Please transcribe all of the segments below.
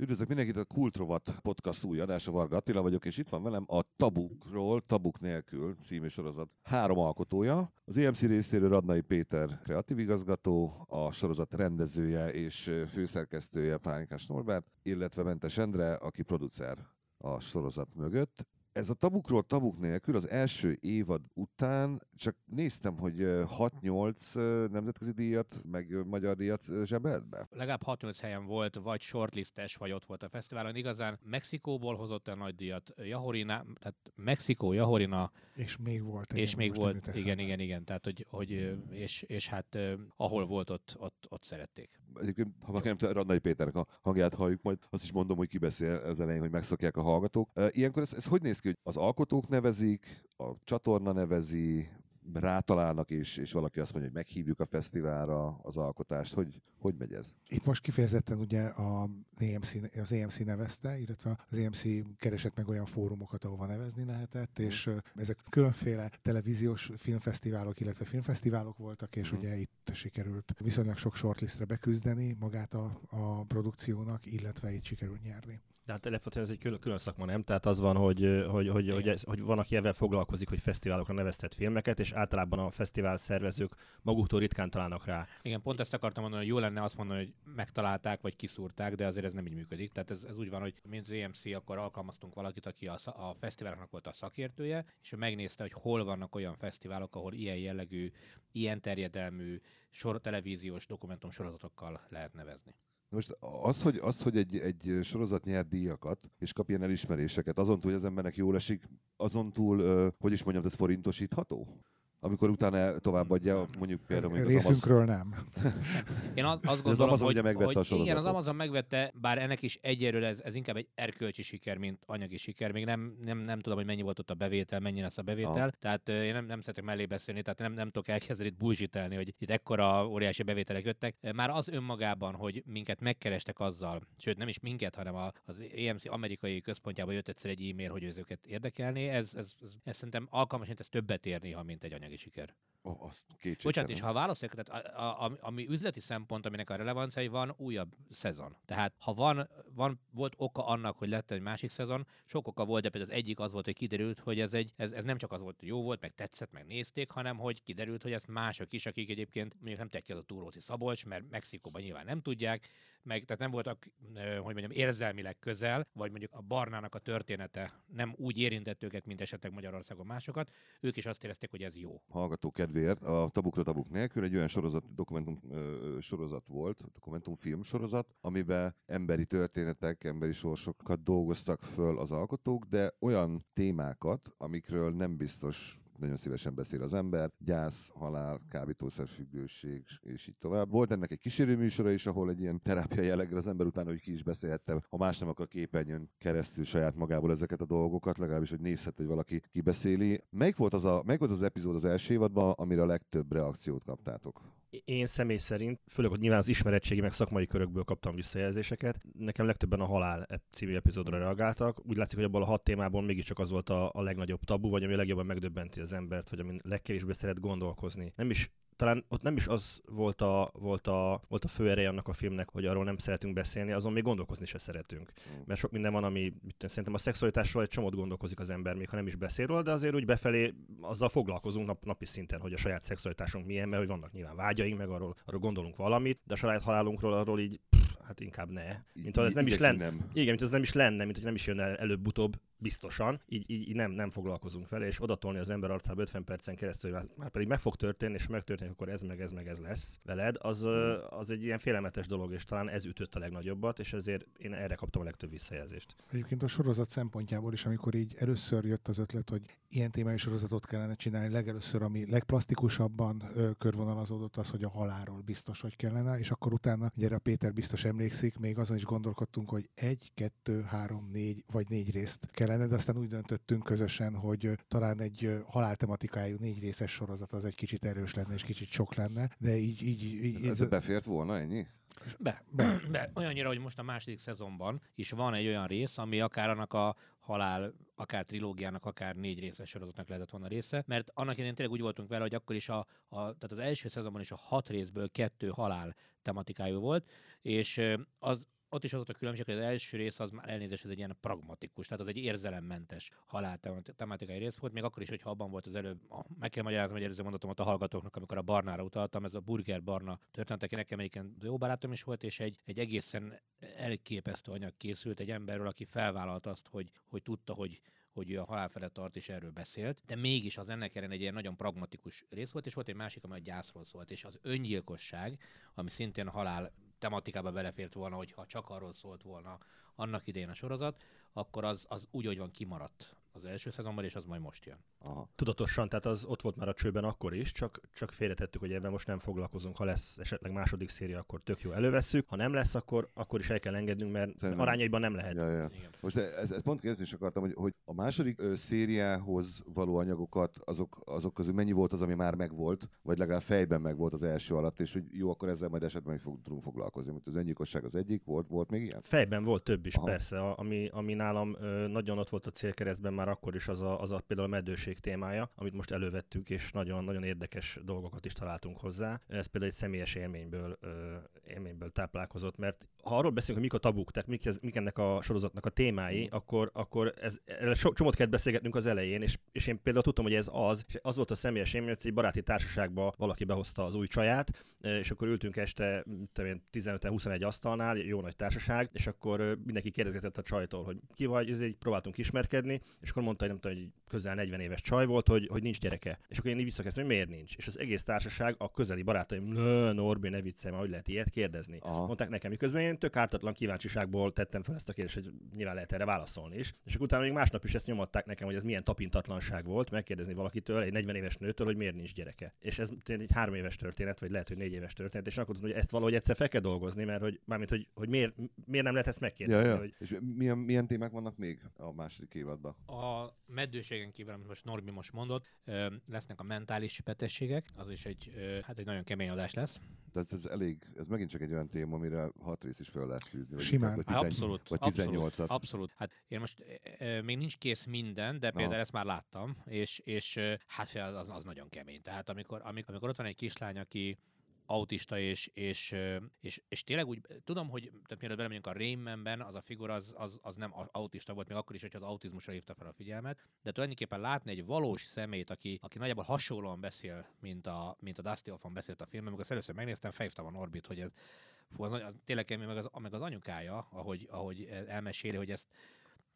Üdvözlök mindenkit a Kultrovat podcast új adása, Varga Attila vagyok, és itt van velem a Tabukról, Tabuk nélkül című sorozat három alkotója. Az EMC részéről Radnai Péter kreatív igazgató, a sorozat rendezője és főszerkesztője Pánikás Norbert, illetve Mentes Endre, aki producer a sorozat mögött ez a tabukról tabuk nélkül az első évad után csak néztem, hogy 6-8 nemzetközi díjat, meg magyar díjat zsebelt be. Legalább 6-8 helyen volt, vagy shortlistes, vagy ott volt a fesztiválon. Igazán Mexikóból hozott el nagy díjat, Jahorina, tehát Mexikó, Jahorina. És még volt. És még volt, igen, igen, igen. Tehát, hogy, hogy és, és hát ahol volt, ott, ott, ott szerették. Egyébként, ha valaki nem tudja, Radnai Péternek a hangját halljuk, majd azt is mondom, hogy ki beszél az elején, hogy megszokják a hallgatók. Ilyenkor ez, ez hogy néz ki, hogy az alkotók nevezik, a csatorna nevezi, rátalálnak, és, és valaki azt mondja, hogy meghívjuk a fesztiválra az alkotást. Hogy, hogy megy ez? Itt most kifejezetten ugye a EMC, az EMC nevezte, illetve az EMC keresett meg olyan fórumokat, ahova nevezni lehetett, mm. és ezek különféle televíziós filmfesztiválok, illetve filmfesztiválok voltak, és mm. ugye itt sikerült viszonylag sok shortlistre beküzdeni magát a, a produkciónak, illetve itt sikerült nyerni. De hát alapvetően ez egy külön, külön szakma, nem? Tehát az van, hogy, hogy, hogy, hogy, ez, hogy van, aki ebben foglalkozik, hogy fesztiválokra neveztet filmeket, és általában a fesztivál szervezők maguktól ritkán találnak rá. Igen, pont ezt akartam mondani, hogy jó lenne azt mondani, hogy megtalálták, vagy kiszúrták, de azért ez nem így működik. Tehát ez, ez úgy van, hogy mint az EMC, akkor alkalmaztunk valakit, aki a, a fesztiváloknak volt a szakértője, és ő megnézte, hogy hol vannak olyan fesztiválok, ahol ilyen jellegű, ilyen terjedelmű sor, televíziós dokumentum sorozatokkal lehet nevezni. Most az, hogy, az, hogy egy, egy sorozat nyer díjakat, és kap ilyen elismeréseket, azon túl, hogy az embernek jól esik, azon túl, hogy is mondjam, ez forintosítható? Amikor utána továbbadja, mondjuk például... Mondjuk Részünkről az nem. Én az, azt gondolom, az Amazon hogy, ugye megvette hogy a igen, az Amazon megvette, bár ennek is egyelőre ez, ez inkább egy erkölcsi siker, mint anyagi siker. Még nem, nem, nem tudom, hogy mennyi volt ott a bevétel, mennyi lesz a bevétel. Aha. Tehát én nem, nem szeretek mellé beszélni, tehát nem, nem tudok elkezdeni itt bullshitelni, hogy itt ekkora óriási bevételek jöttek. Már az önmagában, hogy minket megkerestek azzal, sőt nem is minket, hanem az EMC amerikai központjába jött egyszer egy e-mail, hogy őket érdekelni, ez, ez, ez, ez szerintem alkalmasint ez többet ér néha, mint egy anyagi siker. Oh, azt Bocsánat, és ha a válaszolják, tehát a, a, a, ami üzleti szempont, aminek a relevancia, hogy van újabb szezon. Tehát ha van, van, volt oka annak, hogy lett egy másik szezon, sok oka volt, de például az egyik az volt, hogy kiderült, hogy ez, egy, ez, ez nem csak az volt, hogy jó volt, meg tetszett, meg nézték, hanem hogy kiderült, hogy ezt mások is, akik egyébként mondjuk nem tekki az a túróci Szabolcs, mert Mexikóban nyilván nem tudják, meg tehát nem voltak, hogy mondjam, érzelmileg közel, vagy mondjuk a Barnának a története nem úgy érintett őket, mint esetleg Magyarországon másokat, ők is azt érezték, hogy ez jó. Hallgató kedvéért, a Tabukra Tabuk nélkül egy olyan sorozat, dokumentum ö, sorozat volt, dokumentumfilm sorozat, amiben emberi történetek, emberi sorsokat dolgoztak föl az alkotók, de olyan témákat, amikről nem biztos nagyon szívesen beszél az ember, gyász, halál, kábítószerfüggőség, és így tovább. Volt ennek egy kísérő is, ahol egy ilyen terápia jelleggel az ember utána, hogy ki is beszélhette, ha más nem akar képernyőn keresztül saját magából ezeket a dolgokat, legalábbis, hogy nézhet, hogy valaki kibeszéli. Melyik volt az, a, melyik volt az epizód az első évadban, amire a legtöbb reakciót kaptátok? Én személy szerint, főleg, hogy nyilván az ismeretségi meg szakmai körökből kaptam visszajelzéseket, nekem legtöbben a Halál című epizódra reagáltak. Úgy látszik, hogy abból a hat témából mégiscsak az volt a, a legnagyobb tabu, vagy ami legjobban megdöbbenti az embert, vagy ami legkevésbé szeret gondolkozni. Nem is talán ott nem is az volt a, volt a, volt a fő ereje annak a filmnek, hogy arról nem szeretünk beszélni, azon még gondolkozni se szeretünk. Mm. Mert sok minden van, ami szerintem a szexualitásról egy csomót gondolkozik az ember, még ha nem is beszél róla, de azért úgy befelé azzal foglalkozunk nap, napi szinten, hogy a saját szexualitásunk milyen, mert hogy vannak nyilván vágyaink, meg arról, arról gondolunk valamit, de a saját halálunkról arról így hát inkább ne. Mint ha ez nem is lenne. Igen, mint ez nem is lenne, mint hogy nem is jön el előbb-utóbb biztosan, így, így, így nem, nem foglalkozunk vele, és odatolni az ember arcába 50 percen keresztül, hogy már pedig meg fog történni, és megtörténik, akkor ez meg ez meg ez lesz veled, az, az egy ilyen félelmetes dolog, és talán ez ütött a legnagyobbat, és ezért én erre kaptam a legtöbb visszajelzést. Egyébként a sorozat szempontjából is, amikor így először jött az ötlet, hogy ilyen témájú sorozatot kellene csinálni, legelőször, ami legplastikusabban ö, körvonalazódott az, hogy a halálról biztos, hogy kellene, és akkor utána, ugye a Péter biztos emlékszik, még azon is gondolkodtunk, hogy egy, kettő, három, négy vagy négy részt kell kellene, de aztán úgy döntöttünk közösen, hogy talán egy haláltematikájú négy részes sorozat az egy kicsit erős lenne, és kicsit sok lenne, de így... így, így ez, ez befért volna ennyi? Be, be, be. Olyannyira, hogy most a második szezonban is van egy olyan rész, ami akár annak a halál, akár trilógiának, akár négy részes sorozatnak lehetett volna része, mert annak idején tényleg úgy voltunk vele, hogy akkor is a, a, tehát az első szezonban is a hat részből kettő halál tematikájú volt, és az, ott is az a különbség, hogy az első rész az már elnézés, ez egy ilyen pragmatikus, tehát az egy érzelemmentes halál tematikai rész volt, még akkor is, hogyha abban volt az előbb, meg kell magyaráznom hogy előző mondatom a hallgatóknak, amikor a barnára utaltam, ez a burger barna történet, aki nekem egyébként jó barátom is volt, és egy, egy egészen elképesztő anyag készült egy emberről, aki felvállalta azt, hogy, hogy tudta, hogy hogy ő a halál felett tart, és erről beszélt, de mégis az ennek ellen egy ilyen nagyon pragmatikus rész volt, és volt egy másik, amely a gyászról szólt, és az öngyilkosság, ami szintén a halál tematikába belefért volna, hogyha csak arról szólt volna annak idején a sorozat, akkor az, az úgy, hogy van kimaradt az első szezonban, és az majd most jön. Aha. Tudatosan, tehát az ott volt már a csőben akkor is, csak, csak félretettük, hogy ebben most nem foglalkozunk. Ha lesz esetleg második széria, akkor tök jó elővesszük. Ha nem lesz, akkor, akkor is el kell engednünk, mert Szerintem. arányaiban nem lehet. Ja, ja. Most ez, ez pont kérdezni is akartam, hogy, hogy a második ö, szériához való anyagokat, azok, azok közül mennyi volt az, ami már megvolt, vagy legalább fejben megvolt az első alatt, és hogy jó, akkor ezzel majd esetben is fog, tudunk foglalkozni. Mint az öngyilkosság az egyik, volt, volt még ilyen? Fejben volt több is, Aha. persze. Ami, ami nálam ö, nagyon ott volt a célkeresztben már akkor is az a, az a például a meddőség témája, amit most elővettük, és nagyon-nagyon érdekes dolgokat is találtunk hozzá. Ez például egy személyes élményből, élményből táplálkozott, mert ha arról beszélünk, hogy mik a tabuk, tehát mik, ez, mik ennek a sorozatnak a témái, akkor, akkor ez, so, csomót kellett beszélgetnünk az elején, és, és én például tudtam, hogy ez az, és az volt a személyes élmény, hogy egy baráti társaságba valaki behozta az új csaját, és akkor ültünk este 15-21 asztalnál, jó nagy társaság, és akkor mindenki kérdezgetett a csajtól, hogy ki vagy, ezért próbáltunk ismerkedni, és akkor mondta, hogy nem közel 40 éves csaj volt, hogy, hogy nincs gyereke. És akkor én így visszakezdtem, hogy miért nincs. És az egész társaság, a közeli barátaim, nö, Norbi, ne viccelj, hogy lehet ilyet kérdezni. Aha. Mondták nekem, miközben én tök ártatlan kíváncsiságból tettem fel ezt a kérdést, hogy nyilván lehet erre válaszolni is. És akkor utána még másnap is ezt nyomatták nekem, hogy ez milyen tapintatlanság volt, megkérdezni valakitől, egy 40 éves nőtől, hogy miért nincs gyereke. És ez egy három éves történet, vagy lehet, hogy négy éves történet, és akkor tudom, hogy ezt valahogy egyszer fel kell dolgozni, mert hogy, mármint, hogy, hogy miért, miért nem lehet ezt megkérdezni. Ja, ja. Hogy... És milyen, milyen témák vannak még a második évadban? A meddőségen kívül, amit most Norbi most mondott, lesznek a mentális betegségek, az is egy, hát egy nagyon kemény adás lesz. Tehát ez elég, ez megint csak egy olyan téma, amire hat rész is fel lehet fűzni. Simán. Vagy, tizen, abszolút, vagy 18 abszolút, abszolút. Hát én most e, még nincs kész minden, de például Aha. ezt már láttam, és, és hát az, az nagyon kemény. Tehát amikor, amikor, amikor ott van egy kislány, aki autista, és, és, és, és tényleg úgy, tudom, hogy tehát mielőtt belemegyünk a Raymanben, az a figura az, az, az, nem autista volt, még akkor is, hogyha az autizmusra hívta fel a figyelmet, de tulajdonképpen látni egy valós szemét, aki, aki nagyjából hasonlóan beszél, mint a, mint a Dusty Hoffman beszélt a filmben, amikor először megnéztem, felhívtam a Norbit, hogy ez fú, az, az, tényleg meg az, meg az anyukája, ahogy, ahogy elmeséli, hogy ezt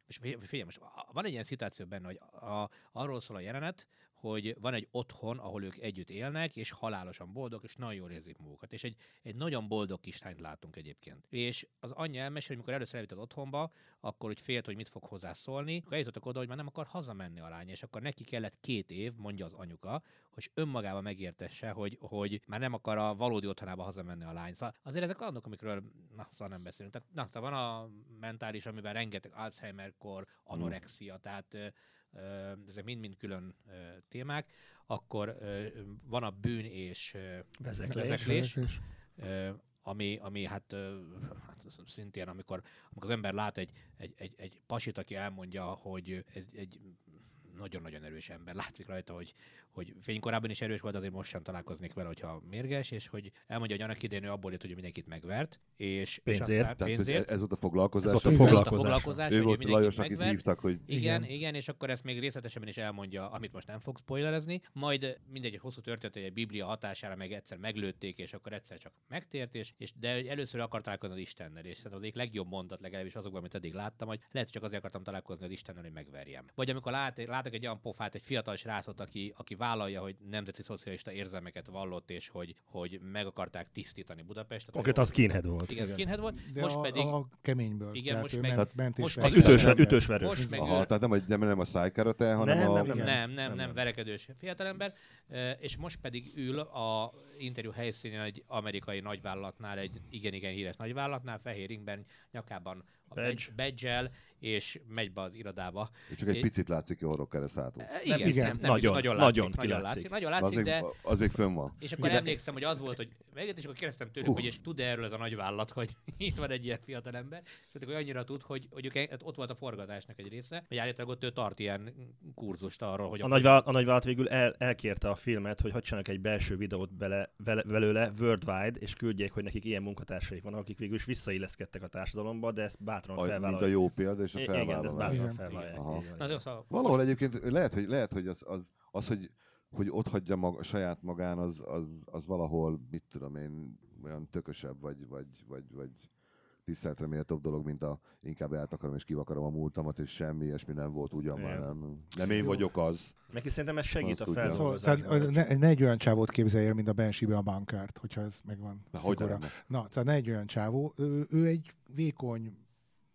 és figyelj, most van egy ilyen szituáció benne, hogy a, arról szól a jelenet, hogy van egy otthon, ahol ők együtt élnek, és halálosan boldog, és nagyon jól érzik magukat. És egy, egy nagyon boldog kislányt látunk egyébként. És az anyja elmesél, hogy mikor először eljutott az otthonba, akkor úgy félt, hogy mit fog hozzászólni, akkor eljutottak oda, hogy már nem akar hazamenni a lány, és akkor neki kellett két év, mondja az anyuka, hogy önmagába megértesse, hogy, hogy már nem akar a valódi otthonába hazamenni a lány. Szóval azért ezek annak, amikről na, szóval nem beszélünk. Tehát, na, szóval van a mentális, amiben rengeteg Alzheimer-kor, anorexia, tehát ezek mind-mind külön témák, akkor van a bűn és vezeklés, vezeklés ami, ami hát, hát szintén, amikor, amikor az ember lát egy, egy, egy, egy pasit, aki elmondja, hogy ez egy nagyon-nagyon erős ember. Látszik rajta, hogy, hogy fénykorában is erős volt, azért most sem találkoznék vele, hogyha mérges, és hogy elmondja, hogy annak idején ő abból jött, hogy mindenkit megvert, és, pénzért. és aztán pénzért. Ez volt a foglalkozás. Ez volt a foglalkozás. A foglalkozás ő volt Lajos, akit hívtak, hogy... Igen, igen, igen, és akkor ezt még részletesen is elmondja, amit most nem fog spoilerezni, majd mindegy, egy hosszú történet, egy Biblia hatására meg egyszer meglőtték, és akkor egyszer csak megtért, és, és de először akar találkozni az Istennel, és ez az egyik legjobb mondat, legalábbis azokban, amit eddig láttam, hogy lehet, csak azért akartam találkozni az Istennel, hogy megverjem. Vagy amikor lát, látok egy olyan pofát, egy fiatal srácot, aki, aki vállalja, hogy nemzeti szocialista érzelmeket vallott, és hogy, hogy meg akarták tisztítani Budapestet. Konkrétan skinhead volt. Igen, skinhead volt. De most a, pedig... A keményből. Igen, most meg... Ment, ment most az ütős, ütős verős. Most meg Aha, tehát nem, nem, nem a szájkarate, hanem nem, a... Nem, nem, nem, nem, nem, nem verekedős fiatalember. És most pedig ül a interjú helyszínén egy amerikai nagyvállalatnál, egy igen-igen híres nagyvállalatnál, fehér ringben, nyakában a badge. badge és megy be az irodába. És csak egy picit látszik a horrok kereszt hátul. E, igen, nem, igen, nem, nem, nagyon, nagyon, látszik, nagyon, nagyon látszik. Nagyon látszik, az de... Még, az még fönn van. És akkor emlékszem, hogy az volt, hogy megjött, és akkor kérdeztem tőlük, uh. hogy és tud -e erről ez a nagy vállalat, hogy itt van egy ilyen fiatal ember, és mondták, hogy annyira tud, hogy, hogy ők, hát ott volt a forgatásnak egy része, hogy állítólag ott ő tart ilyen kurzust arról, hogy... A, nagyvállalat, a nagyvállalat végül el, elkérte a filmet, hogy hadd egy belső videót bele vele, vele, velőle worldwide, és küldjék, hogy nekik ilyen munkatársaik vannak, akik végül is visszailleszkedtek a társadalomba, de ezt bátran A, mint a felvállalják. jó példa, és a I- Igen, de ezt felvállalás. bátran Igen. felvállalják. Valahol egyébként lehet, hogy, lehet, hogy az, az, az hogy, hogy ott hagyja mag, saját magán, az, az, az valahol, mit tudom én, olyan tökösebb, vagy, vagy, vagy, vagy tiszteletre méltóbb dolog, mint a inkább eltakarom és kivakarom a múltamat, és semmi ilyesmi nem volt, ugyan már nem. Nem én Jó. vagyok az. Neki szerintem ez segít Azt a. Szóval, feldolgozásban. tehát ne, ne egy olyan csávót képzelj el, mint a Banshee-be a bankert, hogyha ez megvan. De hogy? Na, tehát ne egy olyan csávó, ő, ő egy vékony,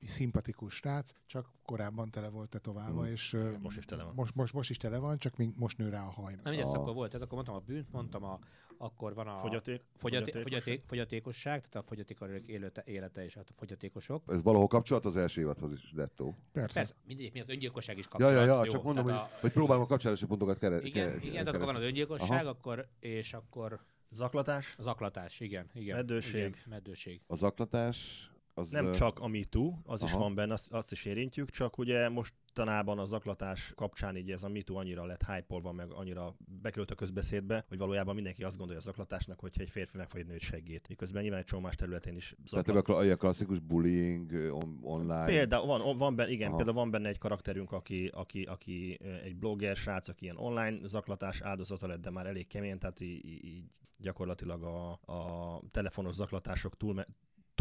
szimpatikus srác, csak korábban tele volt tetoválva, Mm. és ö, Most is tele van. Most, most, most is tele van, csak még most nő rá a haj. nem, ugye ez A- akkor volt ez, akkor mondtam a bűnt, mondtam a, akkor van a Fogyaték, fogyatékosság. fogyaték, fogyatékosság, tehát a fogyatékosok élete, élete és hát a fogyatékosok. Ez valahol kapcsolat az első évadhoz is, dettó. Persze. Persze, mindegyik miatt öngyilkosság is Ja, kapcsolat. ja, ja, jó, csak mondom, hogy, a- hogy próbálom a kapcsolási pontokat kere, Igen, ke- igen, akkor van az öngyilkosság, Aha. akkor, és akkor Zaklatás, az aklatás, igen. igen Meddőség. Igen, meddőség. A zaklatás, az... nem csak a MeToo, az is Aha. van benne, azt, azt is érintjük, csak ugye mostanában a zaklatás kapcsán így ez a MeToo annyira lett hype meg annyira bekerült a közbeszédbe, hogy valójában mindenki azt gondolja a zaklatásnak, hogyha egy férfi megfog egy nőt segít. Miközben nyilván egy csomó más területén is Tehát zaklat. ebben a kla- a klasszikus bullying on, online. Például van, van benne, igen, Aha. például van benne egy karakterünk, aki, aki, aki egy blogger srác, aki ilyen online zaklatás áldozata lett, de már elég kemény, tehát így, így- így gyakorlatilag a, a telefonos zaklatások túl,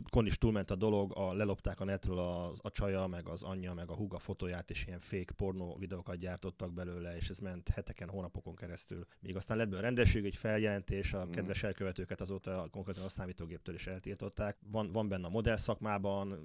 kon is túlment a dolog, a, lelopták a netről az, a csaja, meg az anyja, meg a húga fotóját, és ilyen fake pornó videókat gyártottak belőle, és ez ment heteken, hónapokon keresztül. Míg aztán lett belőle rendesség, egy feljelentés, a Mm. kedves elkövetőket azóta konkrétan a számítógéptől is eltiltották. Van, van benne a modell szakmában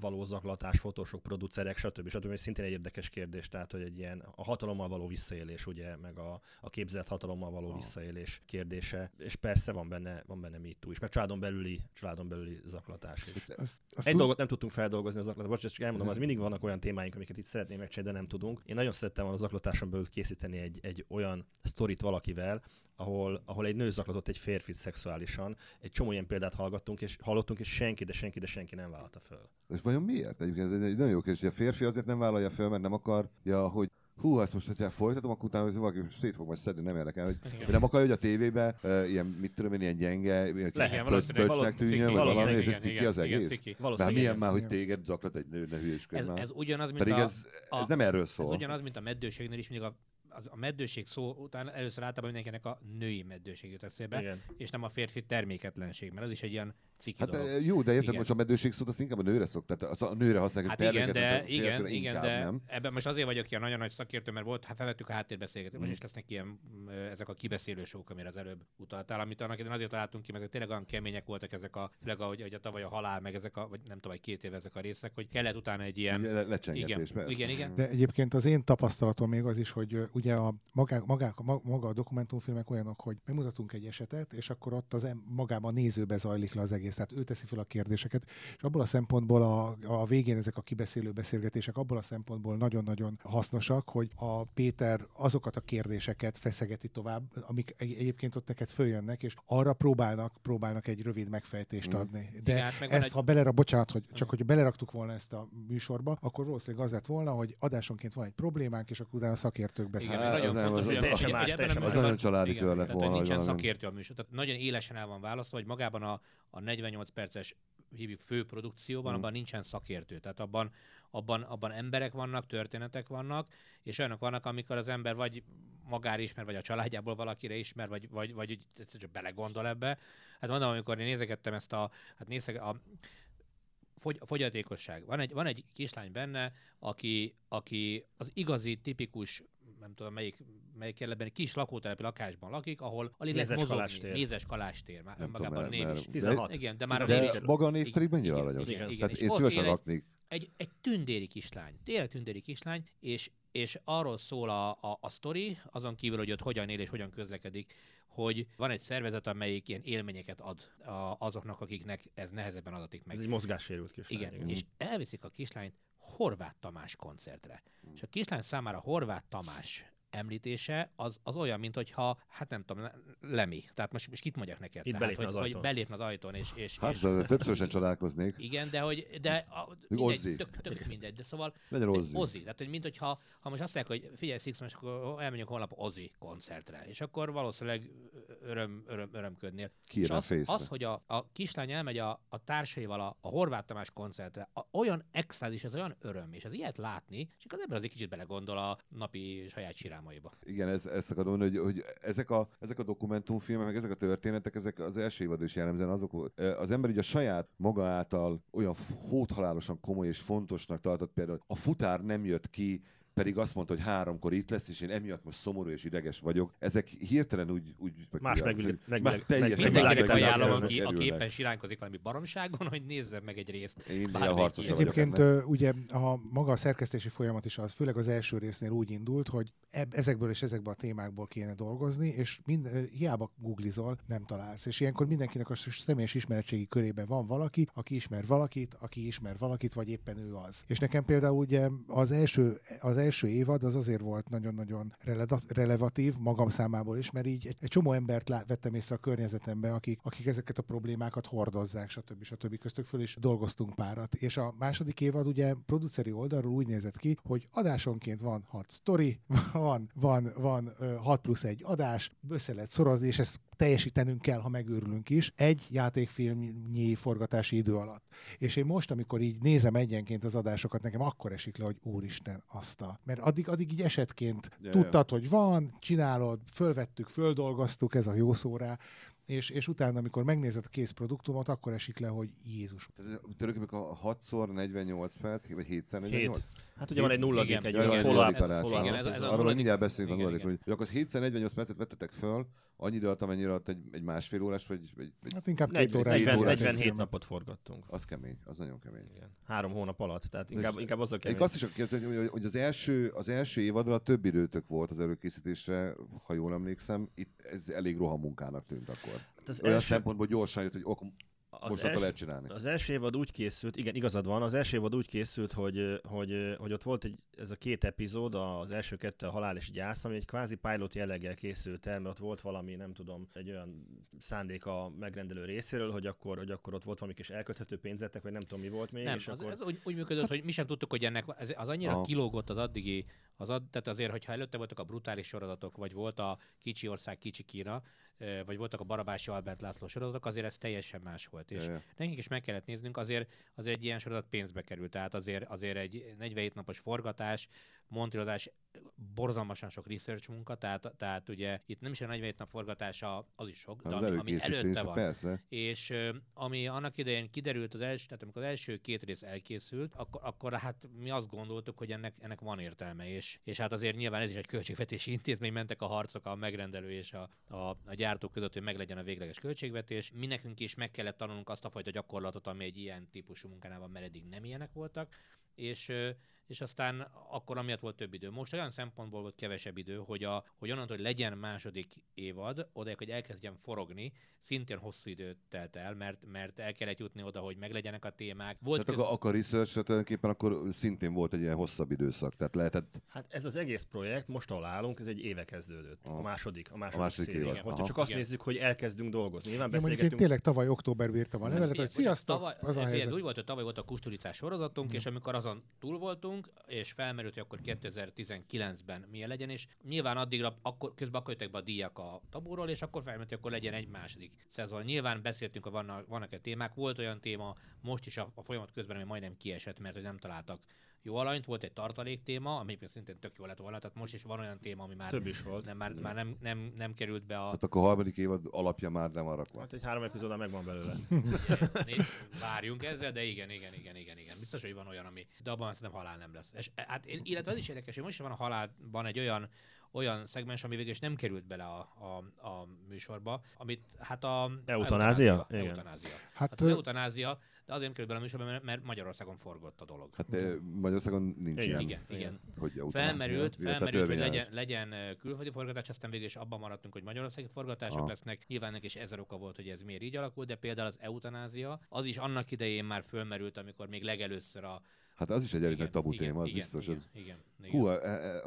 való zaklatás, fotósok, producerek, stb. stb. És szintén egy érdekes kérdés, tehát hogy egy ilyen a hatalommal való visszaélés, ugye, meg a, a képzelt hatalommal való Ah. visszaélés kérdése. És persze van benne, van benne MeToo is, meg családon belüli, családon belüli zaklatás is. Azt, azt Egy tud- dolgot nem tudtunk feldolgozni az zaklatásban, bocsánat, csak elmondom, az mindig vannak olyan témáink, amiket itt szeretnénk megcsinálni, de nem tudunk. Én nagyon szerettem volna a zaklatáson belül készíteni egy, egy olyan sztorit valakivel, ahol, ahol egy nő zaklatott egy férfit szexuálisan. Egy csomó ilyen példát hallgattunk, és hallottunk, és senki, de senki, de senki nem vállalta föl. És vajon miért? Egyébként ez egy nagyon jó kérdés, hogy a férfi azért nem vállalja fel, mert nem akarja, hogy hú, ezt most, hogyha folytatom, akkor utána valaki szét fog majd szedni, nem érdekel, hogy, hogy nem akarja, hogy a tévébe uh, ilyen, mit tudom én, ilyen gyenge, ilyen Ciki, tűnjön, vagy valami, és egy igen, ciki igen, az igen, egész. Már milyen már, hogy igen. téged zaklat egy nő, ne hülyeskedj Ez, ez ugyanaz, mint Pedig a, ez, ez nem erről ez szól. ugyanaz, mint a meddőségnél is, mindig a, az, a meddőség szó után először általában mindenkinek a női meddőség jut eszébe, Igen. és nem a férfi terméketlenség, mert az is egy ilyen ciki Hát dolog. eh, jó, de érted, Igen. most a meddőség szót azt inkább a nőre szok, tehát az a nőre használják Hát a igen, de, a igen, igen, inkább, de nem? ebben most azért vagyok ilyen nagyon nagy szakértő, mert volt, hát felvettük a háttérbeszélgetést, most Mm. is lesznek ilyen mm, ezek a kibeszélő sók, amire az előbb utaltál, amit annak idején azért találtunk ki, mert ezek tényleg olyan kemények voltak ezek a, főleg ahogy, ahogy a tavaly a halál, meg ezek a, vagy nem tudom, egy két év ezek a részek, hogy kellett utána egy ilyen, le- igen, igen, igen. De egyébként az én tapasztalatom még az is, hogy ö, ugye a magák, magák, ma- maga a dokumentumfilmek olyanok, hogy bemutatunk egy esetet, és akkor ott az em, magában a nézőbe zajlik le az egész. Tehát ő teszi fel a kérdéseket, és abból a szempontból a, a végén ezek a kibeszélő beszélgetések abból a szempontból nagyon-nagyon hasznosak, hogy a Péter azokat a kérdéseket feszegeti tovább, amik egy- egyébként ott neked följönnek, és arra próbálnak, próbálnak egy rövid megfejtést Mm. adni. De Igen, hát ezt, egy- ha belera, bocsánat, hogy csak Igen. hogy beleraktuk volna ezt a műsorba, akkor valószínűleg az lett volna, hogy adásonként van egy problémánk, és akkor utána szakértők beszélnek. Meg Hát, nagyon nem, fontos, az- hogy, hogy- más, ebben a más. Az műsorban- nagyon családi igen, kör lett tehát, volna, nincsen hogy valami. szakértő a műsor. Tehát nagyon élesen el van választva, hogy magában a, a 48 perces hívjuk főprodukcióban, Mm. abban nincsen szakértő. Tehát abban, abban, abban emberek vannak, történetek vannak, és olyanok vannak, amikor az ember vagy magára ismer, vagy a családjából valakire ismer, vagy, vagy, vagy csak belegondol ebbe. Hát mondom, amikor én nézegettem ezt a, hát nézek, a, fogy, fogyatékosság. Van egy, van egy kislány benne, aki, aki az igazi, tipikus nem tudom melyik, melyik kerületben, egy kis lakótelepi lakásban lakik, ahol alig lehet Mézes mozogni. Kalástér. Mézes kalástér. Már Nem tudom, önmagában mert- név is. 16. Igen, de már a név is. maga a név pedig mennyire igen, aranyos. igen, igen. Tehát én szívesen laknék. egy, egy tündéri kislány, tényleg tündéri kislány, és, és arról szól a, a, a sztori, azon kívül, hogy ott hogyan él és hogyan közlekedik, hogy van egy szervezet, amelyik ilyen élményeket ad a, azoknak, akiknek ez nehezebben adatik meg. Ez egy mozgássérült kislány. Igen, igen. és elviszik a kislányt Horváth Tamás koncertre. Mm. És a kislány számára Horváth Tamás említése, az, az olyan, mint hogyha, hát nem tudom, Lemi. Tehát most, most kit mondjak neked? Itt Tehát, belépne hogy, az hogy ajtón. belépne az ajtón, és, és, Hát és de többszörösen csodálkoznék. igen, de hogy, de a, mindegy, tök, tök mindegy, de szóval Legyen de Ozzy. Ozzy. Tehát, hogy mint hogyha, ha most azt mondják, hogy figyelj Six, most akkor elmegyünk holnap Ozzy koncertre, és akkor valószínűleg öröm, öröm, örömködnél. És Kiírná a az, az, hogy a, a kislány elmegy a, a társaival a, a Horváth Tamás koncertre, a, olyan extázis, ez olyan öröm, és az ilyet látni, és akkor az ember azért kicsit belegondol a napi saját sirámaiba. Igen, ez, ezt akarom mondani, hogy, hogy ezek, a, ezek a dokumentumfilmek, meg ezek a történetek, ezek az első évad is jellemzően azok, az ember ugye a saját maga által olyan hóthalálosan komoly és fontosnak tartott például, a futár nem jött ki, pedig azt mondta, hogy háromkor itt lesz, és én emiatt most szomorú és ideges vagyok. Ezek hirtelen úgy... úgy Más megvilág- megvilág- teljesen Mindenkinek ajánlom, aki, aki éppen siránkozik valami baromságon, hogy nézze meg egy részt. Én ilyen. vagyok Egyébként ennek. ugye a maga a szerkesztési folyamat is az, főleg az első résznél úgy indult, hogy eb- ezekből és ezekből a témákból kéne dolgozni, és mind, hiába googlizol, nem találsz. És ilyenkor mindenkinek a személyes ismeretségi körében van valaki, aki ismer valakit, aki ismer valakit, vagy éppen ő az. És nekem például ugye az első, az első évad az azért volt nagyon-nagyon relevatív magam számából is, mert így egy, egy csomó embert lá- vettem észre a környezetemben, akik, akik ezeket a problémákat hordozzák, stb. stb. köztük föl is dolgoztunk párat. És a második évad ugye produceri oldalról úgy nézett ki, hogy adásonként van hat sztori, van, van, van ö, 6 plusz egy adás, össze lehet szorozni, és ezt teljesítenünk kell, ha megőrülünk is, egy játékfilmnyi forgatási idő alatt. És én most, amikor így nézem egyenként az adásokat, nekem akkor esik le, hogy úristen, azt a... Mert addig, addig így esetként Ja, tudtad, hogy van, csinálod, fölvettük, földolgoztuk, ez a jó szó rá, és, és utána, amikor megnézed a kész produktumot, akkor esik le, hogy Jézus. Tulajdonképpen a 6x48 perc, vagy 7x48? Hét. Hát ugye van egy nulladik, Igen. egy Ja, olyan a Arról mindjárt beszélünk a nulladik, hogy akkor 7x48 percet vettetek föl, annyi idő alatt, amennyire alatt egy, egy másfél órás, vagy, vagy, Hát inkább két órás. Két 40, órás 47 filmet. napot forgattunk. az kemény, az nagyon kemény. Igen. Három hónap alatt, tehát inkább, inkább az a Én kemény. azt is kérdezni, hogy, hogy az első, az első évadra több időtök volt az előkészítésre, ha jól emlékszem. Itt ez elég rohamunkának tűnt akkor. Az Olyan első, szempontból gyorsan jött, hogy ok, az most első, lehet csinálni. Az első évad úgy készült, igen, igazad van, az első évad úgy készült, hogy, hogy, hogy ott volt egy, ez a két epizód, az első kettő a halál és gyász, ami egy kvázi pilot jelleggel készült el, mert ott volt valami, nem tudom, egy olyan szándék a megrendelő részéről, hogy akkor, hogy akkor ott volt valami kis elköthető pénzetek, vagy nem tudom mi volt még, Nem, és az, akkor... ez úgy, úgy működött, hogy mi sem tudtuk, hogy ennek ez, az annyira Aha. kilógott az addigi, az ad, tehát azért, hogyha előtte voltak a brutális sorozatok, vagy volt a Kicsi Ország, Kicsi Kína, vagy voltak a Barabási Albert László sorozatok, azért ez teljesen más volt. És ja. nekünk is meg kellett néznünk, azért, azért egy ilyen sorozat pénzbe került, tehát azért, azért egy 47 napos forgatás, montirozás, borzalmasan sok research munka, tehát, tehát ugye itt nem is a 47 nap forgatása, az is sok, de Az ami, ami előtte van. persze. És ami annak idején kiderült, az első, tehát amikor az első két rész elkészült, akkor, akkor hát mi azt gondoltuk, hogy ennek, ennek van értelme, és, és hát azért nyilván ez is egy költségvetési intézmény, mentek a harcok a megrendelő és a, a, a gyártók között, hogy meglegyen a végleges költségvetés. Mi nekünk is meg kellett tanulnunk azt a fajta gyakorlatot, ami egy ilyen típusú munkánál van, mert eddig nem ilyenek voltak, és és aztán akkor amiatt volt több idő. Most olyan szempontból volt kevesebb idő, hogy, a, hogy onnantól, hogy legyen második évad, odaig, hogy elkezdjen forogni, szintén hosszú időt telt el, mert, mert el kellett jutni oda, hogy meglegyenek a témák. Volt Tehát akkor, akkor research tulajdonképpen akkor szintén volt egy ilyen hosszabb időszak. Tehát lehetett Hát ez az egész projekt, most ahol állunk, ez egy éve kezdődött. Aha. A második, a második, második széria. évad. Hogyha Aha. csak azt Igen. nézzük, hogy elkezdünk dolgozni. Nyilván Ja, mondjuk én beszélgetünk. tényleg tavaly októberben írtam a levelet, hogy sziasztok, tavaly, az a helyzet. Ez úgy volt, hogy tavaly volt a kusturicás sorozatunk, és amikor azon túl voltunk, és felmerült, hogy akkor 2019-ben milyen legyen, és nyilván addigra, akkor, közben akkor jöttek be a díjak a tabúról, és akkor felmerült, hogy akkor legyen egy második szezon. Nyilván beszéltünk, hogy vannak, vannak-e témák, volt olyan téma most is a, a folyamat közben, ami majdnem kiesett, mert hogy nem találtak jó alanyt, volt egy tartalék téma, ami szintén tök jó lett volna, tehát most is van olyan téma, ami már, Több is volt. nem, már, már nem, nem, nem került be a, Tehát akkor a harmadik évad alapja már nem arra van. Hát egy három epizódal megvan belőle. Né- Várjunk ezzel, de igen, igen, igen, igen, igen. Biztos, hogy van olyan, ami, de abban szerintem halál nem lesz. És, hát, illetve az is érdekes, hogy most is van a halálban egy olyan olyan szegmens, ami végül is nem került bele a, a, a műsorba, amit hát a... Eutanázia? Eutanázia. Igen. Eutanázia. Hát Hát az eutanázia, de azért nem került bele a mert- mert Magyarországon forgott a dolog. Hát eh, Magyarországon nincs Igen. ilyen, Igen, igen. hogy Felmerült, felmerült hogy legyen, legyen külföldi forgatás, aztán végül is abban maradtunk, hogy magyarországi forgatások Aha. lesznek. Nyilván ennek is ezer oka volt, hogy ez miért így alakult, de például az eutanázia, az is annak idején már fölmerült, amikor még legelőször a... Hát az is egy elég nagy tabu igen, téma, az igen, biztos. Igen, ez- igen, igen, Hú, e, e,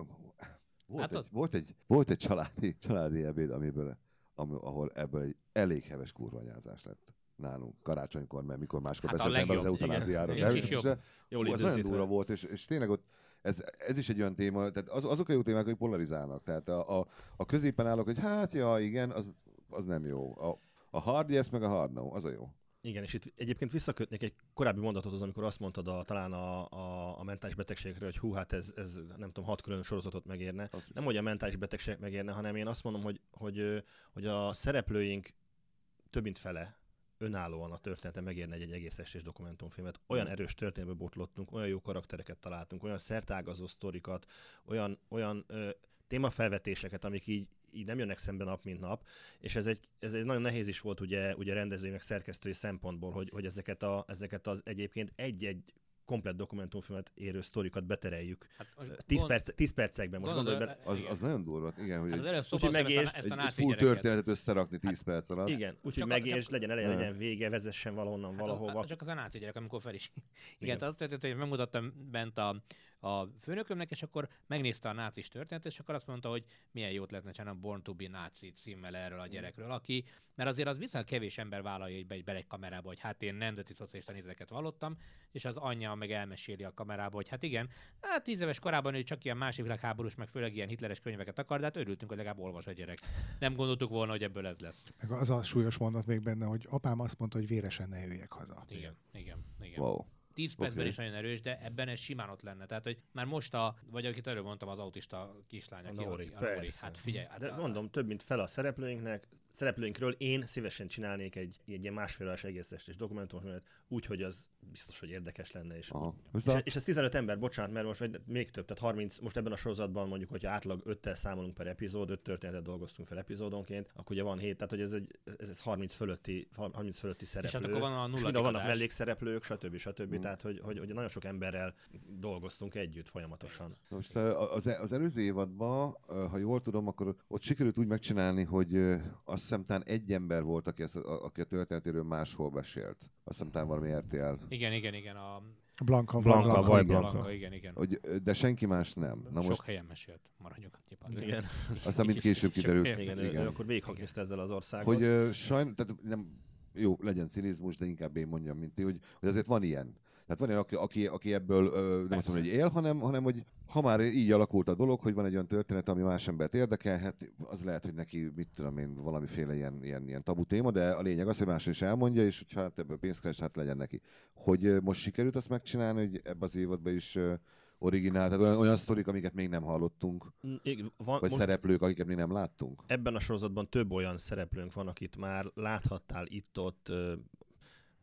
Volt, Hát egy, volt, egy, volt egy családi, családi ebéd, amiből, ami, ahol ebből egy elég heves kurvanyázás lett nálunk karácsonykor, mert mikor máskor Hát a beszélsz ember az eutanáziáról. igen. Is jobb. Jól Hú, ez nagyon durva volt, és, és tényleg ott ez, ez is egy olyan téma, tehát az, azok a jó témák, hogy polarizálnak. Tehát a, a, a középen állok, hogy hát ja, igen, az, az nem jó. A, a hard yes, meg a hard no, az a jó. Igen, és itt egyébként visszakötnék egy korábbi mondatothoz, amikor azt mondtad a, talán a, a, a mentális betegségekről, hogy hú, hát ez, ez nem tudom, hat külön sorozatot megérne. Az Nem, hogy a mentális betegség megérne, hanem én azt mondom, hogy, hogy, hogy a szereplőink több mint fele önállóan a története megérne egy, egy egész estés dokumentumfilmet. Olyan Mm. erős történetbe botlottunk, olyan jó karaktereket találtunk, olyan szertágazó sztorikat, olyan, olyan ö, témafelvetéseket, amik így, így nem jönnek szembe nap, mint nap, és ez egy, ez egy nagyon nehéz is volt ugye, ugye rendezői meg szerkesztői szempontból, hogy, hogy ezeket, a, ezeket az egyébként egy-egy komplet dokumentumfilmet érő sztorikat betereljük. Hát most 10, gond- perc, 10 percekben. Most gondolj gondolj- bele, Az, az nagyon durva, igen, hogy Hát az egy, szóba megértsd, ezt a, ezt a egy full történetet összerakni 10 perc alatt. Igen, úgyhogy csak- legyen eleje, legyen vége, vezessen valahonnan Hát valahova. Az, csak az a náci gyerek, amikor fel is. Igen, Igen. tehát az történt, hogy megmutattam bent a, a főnökömnek, és akkor megnézte a nácis történetet, és akkor azt mondta, hogy milyen jót lehetne csinálni a Born to be náci címmel erről a Mm. gyerekről, aki, mert azért az viszont kevés ember vállalja így be, egy- bele egy kamerába, hogy hát én nemzeti szocialista nézeket vallottam, és az anyja meg elmeséli a kamerába, hogy hát igen, hát tíz éves korában ő csak ilyen másik világháborús, meg főleg ilyen hitleres könyveket akar, de hát örültünk, hogy legalább olvas a gyerek. Nem gondoltuk volna, hogy ebből ez lesz. Meg az a súlyos mondat még benne, hogy apám azt mondta, hogy véresen ne jöjjek haza. Igen, igen, igen. Wow. 10 percben Oké. is nagyon erős, de ebben ez simán ott lenne. Tehát, hogy már most a, vagy akit előbb mondtam, az autista kislány, A aki, Nori, aki- a persze. Hát figyelj, hát De a- mondom, több mint fel a szereplőinknek, szereplőinkről én szívesen csinálnék egy, egy ilyen másfél órás egész estés dokumentumfilmet, úgy, hogy az biztos, hogy érdekes lenne. És, Aha. És, a, és ez 15 ember, bocsánat, mert most vagy még több, tehát 30, most ebben a sorozatban mondjuk, hogyha átlag 5-tel számolunk per epizód, 5 történetet dolgoztunk fel epizódonként, akkor ugye van 7, tehát hogy ez, egy, ez, ez 30 fölötti, 30 fölötti és szereplő. hát akkor van a és nulladik mindenhol vannak adás. mellékszereplők, stb. stb. Mm. Tehát, hogy, hogy, hogy, nagyon sok emberrel dolgoztunk együtt folyamatosan. Most az, az előző évadban, ha jól tudom, akkor ott sikerült úgy megcsinálni, hogy ö, azt hiszem talán egy ember volt, aki, ezt, a, aki a történetéről máshol mesélt. Azt hiszem talán valami RTL. Igen, igen, igen. A Blanka, Blanka, Blanka, vagy igen. Blanka. Blanka, igen, igen. Hogy, de senki más nem. Na Sok most helyen mesélt. Maradjunk a tipan. Igen, aztán mind később kiderült. igen, ő, ő akkor végighaknézte ezzel az országot. Hogy sajn, tehát nem, jó, legyen cinizmus, de inkább én mondjam, mint ti, hogy, hogy azért van ilyen. Tehát van ilyen, aki, aki, aki ebből ö, nem azt mondom, hogy él, hanem, hanem hogy ha már így alakult a dolog, hogy van egy olyan történet, ami más embert érdekelhet, az lehet, hogy neki, mit tudom én, valamiféle ilyen, ilyen, ilyen tabu téma, de a lényeg az, hogy más is elmondja, és hogyha hát ebből pénzt keres, hát legyen neki. Hogy most sikerült azt megcsinálni, hogy ebbe az évadban is originál, tehát olyan, olyan sztorik, amiket még nem hallottunk, van, vagy most szereplők, akiket még nem láttunk. ebben a sorozatban több olyan szereplőnk van, akit már láthattál itt-ott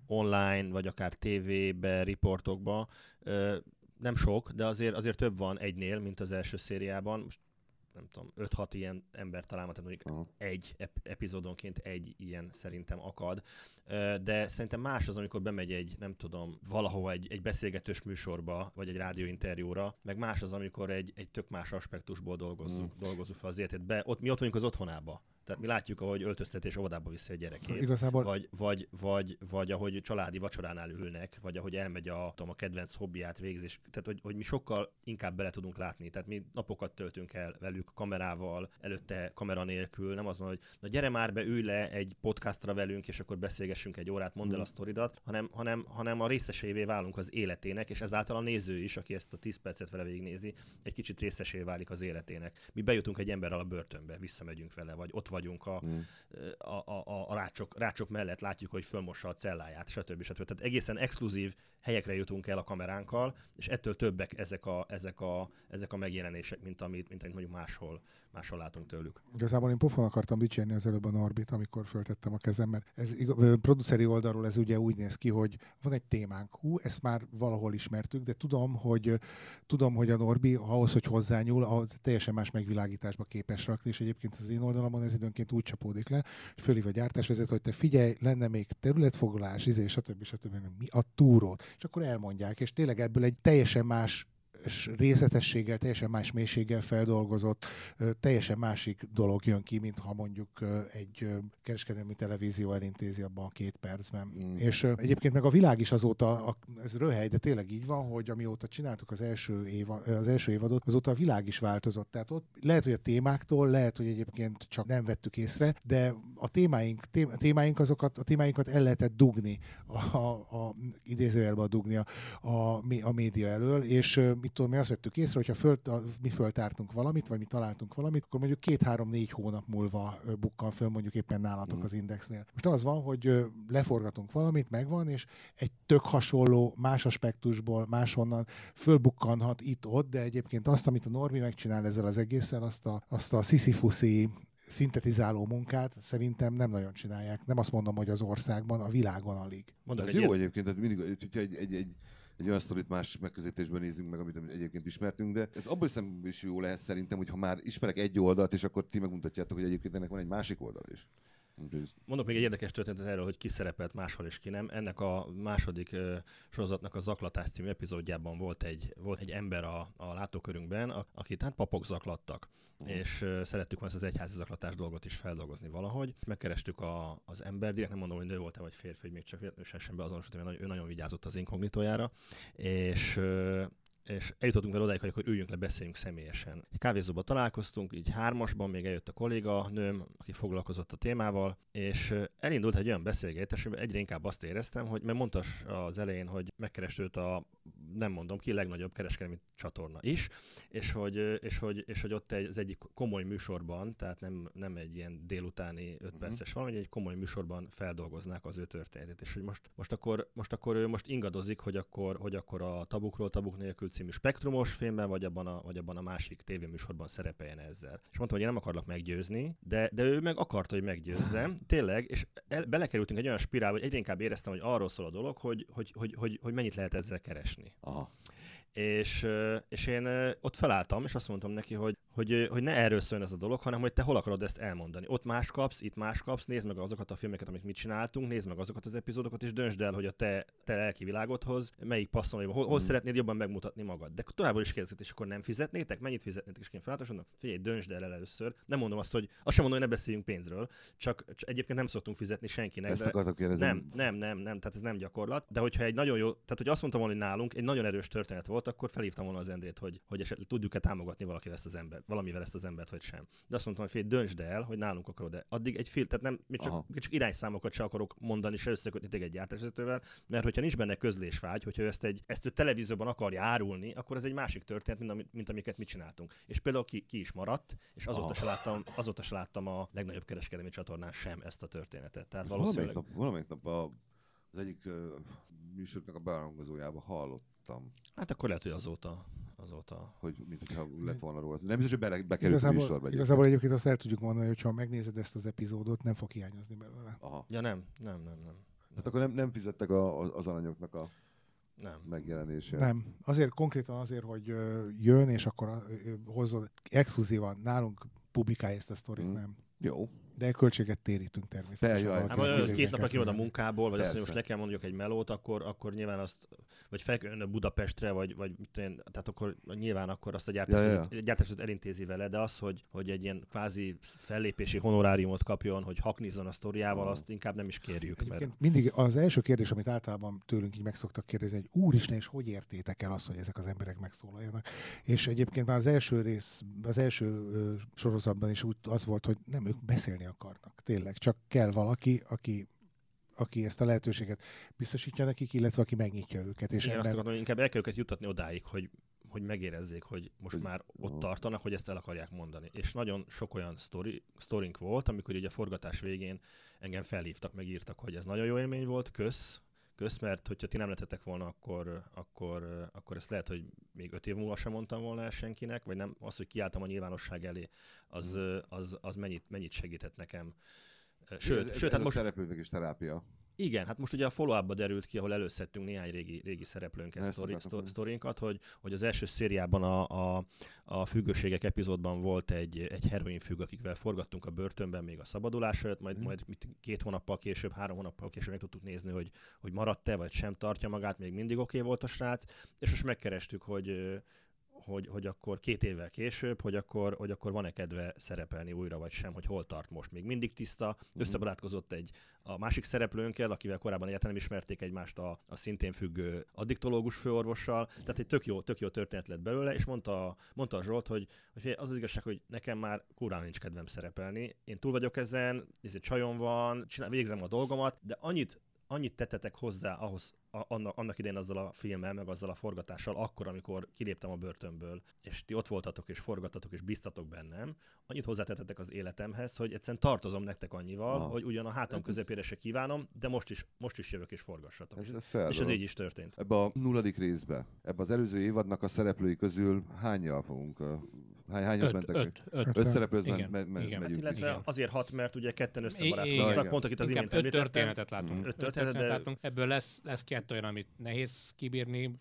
online, vagy akár tévébe, riportokba. Nem sok, de azért, azért több van egynél, mint az első szériában. Most nem tudom, 5-6 ilyen ember talán, tehát mondjuk Aha. egy ep- epizódonként egy ilyen szerintem akad. De szerintem más az, amikor bemegy egy, nem tudom, valahova egy, egy beszélgetős műsorba, vagy egy rádióinterjúra, meg más az, amikor egy, egy tök más aspektusból dolgozzuk, Mm. dolgozzuk fel az életét be. Ott, mi ott vagyunk az otthonába. Tehát mi látjuk, ahogy öltöztetés óvodába viszi a gyerekét. Szóval igazából Vagy, vagy, vagy, vagy ahogy családi vacsoránál ülnek, vagy ahogy elmegy a, tudom, a kedvenc hobbiát végzés. Tehát, hogy, hogy mi sokkal inkább bele tudunk látni. Tehát mi napokat töltünk el velük kamerával, előtte kamera nélkül. Nem az, van, hogy na gyere már be, ülj le egy podcastra velünk, és akkor beszélgessünk egy órát, mondd el a Mm. sztoridat, hanem, hanem, hanem a részesévé válunk az életének, és ezáltal a néző is, aki ezt a 10 percet vele végignézi, egy kicsit részesé válik az életének. Mi bejutunk egy emberrel a börtönbe, visszamegyünk vele, vagy ott vagyunk a, Mm. a, a, a, rácsok, rácsok mellett látjuk, hogy fölmossa a celláját, stb. stb. Tehát egészen exkluzív helyekre jutunk el a kameránkkal, és ettől többek ezek a, ezek a, ezek a megjelenések, mint amit, mint amit mondjuk máshol, máshol látunk tőlük. Igazából én pofon akartam dicsérni az előbb a Norbit, amikor föltettem a kezem, mert ez igaz, produceri oldalról ez ugye úgy néz ki, hogy van egy témánk, hú, ezt már valahol ismertük, de tudom, hogy tudom, hogy a Norbi ahhoz, hogy hozzányúl, ahhoz teljesen más megvilágításba képes rakni, és egyébként az én oldalamon ez időnként úgy csapódik le, hogy fölhív a gyártásvezető, hogy te figyelj, lenne még területfoglalás, izé, stb. stb. Mi a túrót? És akkor elmondják, és tényleg ebből egy teljesen más részletességgel, teljesen más mélységgel feldolgozott, teljesen másik dolog jön ki, mint ha mondjuk egy kereskedelmi televízió elintézi abban a két percben. Mm. És egyébként meg a világ is azóta, ez röhely, de tényleg így van, hogy amióta csináltuk az első, éva, az első évadot, azóta a világ is változott. Tehát ott lehet, hogy a témáktól, lehet, hogy egyébként csak nem vettük észre, de a témáink, témáink azokat, a témáinkat el lehetett dugni, a, a, a idézőjelbe dugni a, a, a média elől, és mit tudom, mi azt vettük észre, hogyha föl, mi föltártunk valamit, vagy mi találtunk valamit, akkor mondjuk két-három-négy hónap múlva bukkan föl mondjuk éppen nálatok mm. az indexnél. Most az van, hogy leforgatunk valamit, megvan, és egy tök hasonló, más aspektusból, máshonnan fölbukkanhat itt-ott, de egyébként azt, amit a Normi megcsinál ezzel az egészen, azt a, azt a sziszifuszi szintetizáló munkát szerintem nem nagyon csinálják. Nem azt mondom, hogy az országban, a világon alig. Mondok Ez jó ilyen... egyébként, tehát mindig, hogyha egy, egy, egy, egy olyan sztorit más megközelítésben nézzünk meg, amit egyébként ismertünk, de ez abból hiszem is jó lehet szerintem, hogy ha már ismerek egy oldalt, és akkor ti megmutatjátok, hogy egyébként ennek van egy másik oldal is. Mondok még egy érdekes történetet erről, hogy ki szerepelt máshol és ki nem. Ennek a második uh, sorozatnak a Zaklatás című epizódjában volt egy, volt egy ember a, a látókörünkben, a, akit hát papok zaklattak. Uh. És uh, szerettük volna ezt az egyházi zaklatás dolgot is feldolgozni valahogy. Megkerestük a, az ember, direkt nem mondom, hogy nő volt-e vagy férfi, hogy még csak sem beazonosítani, mert ő nagyon vigyázott az inkognitójára. És uh, és eljutottunk vele odáig, hogy üljünk le, beszéljünk személyesen. Egy kávézóban találkoztunk, így hármasban még eljött a kolléga, nőm, aki foglalkozott a témával, és elindult egy olyan beszélgetés, amiben egyre inkább azt éreztem, hogy mert mondta az elején, hogy megkerest őt a, nem mondom ki, legnagyobb kereskedelmi csatorna is, és hogy, és hogy, és hogy ott egy, az egyik komoly műsorban, tehát nem, nem egy ilyen délutáni 5 uh-huh. perces valami, egy komoly műsorban feldolgoznák az ő történetét, és hogy most, most, akkor, most akkor ő most ingadozik, hogy akkor, hogy akkor a tabukról, tabuk nélkül című spektrumos filmben, vagy abban a, vagy abban a másik tévéműsorban szerepeljen ezzel. És mondtam, hogy én nem akarlak meggyőzni, de, de ő meg akarta, hogy meggyőzzem. Tényleg, és el, belekerültünk egy olyan spirálba, hogy egyre inkább éreztem, hogy arról szól a dolog, hogy, hogy, hogy, hogy, hogy mennyit lehet ezzel keresni. Aha. És, és én ott felálltam, és azt mondtam neki, hogy hogy, hogy ne erről szóljon ez a dolog, hanem hogy te hol akarod ezt elmondani. Ott más kapsz, itt más kapsz, nézd meg azokat a filmeket, amit mit csináltunk, nézd meg azokat az epizódokat, és döntsd el, hogy a te, te lelki világodhoz melyik passzol, hol, hol mm. szeretnéd jobban megmutatni magad. De továbbra is kérdezett, és akkor nem fizetnétek, mennyit fizetnétek, és mondom, figyelj, döntsd el, el először. Nem mondom azt, hogy azt sem mondom, hogy ne beszéljünk pénzről, csak, csak egyébként nem szoktunk fizetni senkinek. Ezt de... kérdezni. Nem, nem, nem, nem, tehát ez nem gyakorlat. De hogyha egy nagyon jó, tehát hogy azt mondtam volna, hogy nálunk egy nagyon erős történet volt, akkor felhívtam volna az Endrét, hogy, hogy esetleg tudjuk-e támogatni valakivel ezt az ember, valamivel ezt az ember lehet, vagy sem. De azt mondtam, hogy fél, döntsd el, hogy nálunk akarod de Addig egy fél, tehát nem, mi csak, csak irányszámokat se akarok mondani, se összekötni téged egy gyártásvezetővel, mert hogyha nincs benne közlésvágy, hogyha ezt egy, ezt ő televízióban akarja árulni, akkor ez egy másik történet, mint, amit, mint amiket mi csináltunk. És például ki, ki is maradt, és azóta, se láttam, azóta se láttam a legnagyobb kereskedelmi csatornán sem ezt a történetet. Tehát valószínűleg... Valamelyik nap, valamelyik nap a, az egyik uh, műsornak a bearangozójába hallottam. Hát akkor lehet, hogy azóta azóta. Hogy, mint hogyha lett volna róla. Nem biztos, hogy bele, bekerült igazából, a műsorba. Igazából egyébként azt el tudjuk mondani, hogy ha megnézed ezt az epizódot, nem fog hiányozni belőle. Aha. Ja nem, nem, nem, nem. Hát akkor nem, nem fizettek a, az aranyoknak a nem. megjelenésére. Nem. Azért konkrétan azért, hogy jön, és akkor hozzon exkluzívan nálunk publikálja ezt a sztorit, mm. nem. Jó. De költséget térítünk természetesen. Hát, hát, két napra kivad a munkából, vagy Persze. azt, hogy most le kell mondjuk egy melót, akkor, akkor nyilván azt, vagy fel Budapestre, vagy, vagy mit én, tehát akkor nyilván akkor azt a gyártásot, ja, ja. elintézi vele, de az, hogy, hogy egy ilyen kvázi fellépési honoráriumot kapjon, hogy haknizzon a sztoriával, azt inkább nem is kérjük. Mert... Mindig az első kérdés, amit általában tőlünk így meg szoktak kérdezni, hogy úristen, és hogy értétek el azt, hogy ezek az emberek megszólaljanak. És egyébként már az első rész, az első sorozatban is úgy az volt, hogy nem ők beszélni akarnak. Tényleg, csak kell valaki, aki aki ezt a lehetőséget biztosítja nekik, illetve aki megnyitja őket. És Igen, ember... azt akarom, hogy inkább el kell őket jutatni odáig, hogy, hogy megérezzék, hogy most hogy, már ott tartanak, hogy ezt el akarják mondani. És nagyon sok olyan sztori, sztorink volt, amikor ugye a forgatás végén engem felhívtak, megírtak, hogy ez nagyon jó élmény volt, kösz, kösz, mert hogyha ti nem lehetetek volna, akkor, akkor, akkor ezt lehet, hogy még öt év múlva sem mondtam volna el senkinek, vagy nem, az, hogy kiálltam a nyilvánosság elé, az, mm. az, az mennyit, mennyit segített nekem. Sőt, ez, sőt ez hát most... szereplőnek is terápia. Igen, hát most ugye a follow derült ki, ahol előszedtünk néhány régi, régi szereplőnket, sztori, sztorinkat, hogy, hogy az első szériában a, a, a függőségek epizódban volt egy, egy heroin függ, akikvel forgattunk a börtönben még a szabadulás előtt, majd, mm. majd két hónappal később, három hónappal később meg tudtuk nézni, hogy, hogy maradt-e, vagy sem tartja magát, még mindig oké okay volt a srác, és most megkerestük, hogy hogy, hogy akkor két évvel később, hogy akkor, hogy akkor van-e kedve szerepelni újra, vagy sem, hogy hol tart most. Még mindig tiszta, összebarátkozott egy a másik szereplőnkkel, akivel korábban egyáltalán nem ismerték egymást a, a szintén függő addiktológus főorvossal. Tehát egy tök jó, tök jó történet lett belőle, és mondta, mondta a Zsolt, hogy, hogy az az igazság, hogy nekem már kurán nincs kedvem szerepelni. Én túl vagyok ezen, ez egy csajom van, csinál, végzem a dolgomat, de annyit annyit tettetek hozzá ahhoz, a, annak, annak idején azzal a filmmel, meg azzal a forgatással, akkor, amikor kiléptem a börtönből, és ti ott voltatok, és forgatatok, és biztatok bennem, annyit hozzátettetek az életemhez, hogy egyszerűen tartozom nektek annyival, Aha. hogy ugyan a hátam Hát ez- közepére se kívánom, de most is, most is jövök és forgassatok. Ez, És, ez és ez így is történt. Ebbe a nulladik részbe, ebbe az előző évadnak a szereplői közül hányjal fogunk, hány, hányan Öt, mentek? öt, öt. Öt. Összereplőzben Igen, me, me, igen. megyünk Hát, illetve vissza. azért hat, mert ugye ketten igen. összebarátkoztak, pont akit az imént öt említettem. történetet látunk. Öt történetet, de- látunk. Ebből lesz, lesz kettő olyan, amit nehéz kibírni,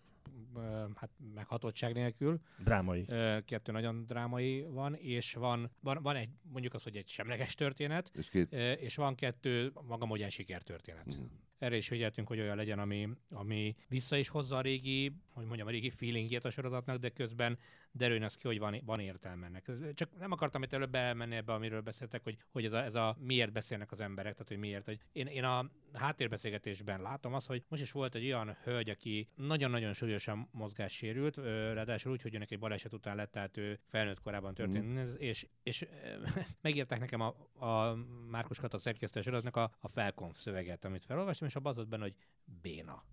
hát meghatottság nélkül. Drámai. Kettő nagyon drámai van, és van, van, van egy, mondjuk az, hogy egy semleges történet, És két... és van kettő maga mogyen sikertörténet. Mhm. Erre is figyeltünk, hogy olyan legyen, ami, ami vissza is hozza a régi, hogy mondjam, a régi feelingjét a sorozatnak, de közben derüljön az ki, hogy van, van értelme ennek. Ez- Csak nem akartam itt előbb elmenni ebbe, amiről beszéltek, hogy, hogy ez, a, ez a miért beszélnek az emberek, tehát hogy miért. Hogy én, én a háttérbeszélgetésben látom azt, hogy most is volt egy olyan hölgy, aki nagyon-nagyon súlyosan mozgássérült, ráadásul úgy, hogy önnek egy baleset után lett, tehát ő felnőtt korában történt, mm. és, és megírták nekem a, a Márkus Kata szerkesztő a, a felkonf szöveget, amit felolvastam, és abban az benne, hogy béna.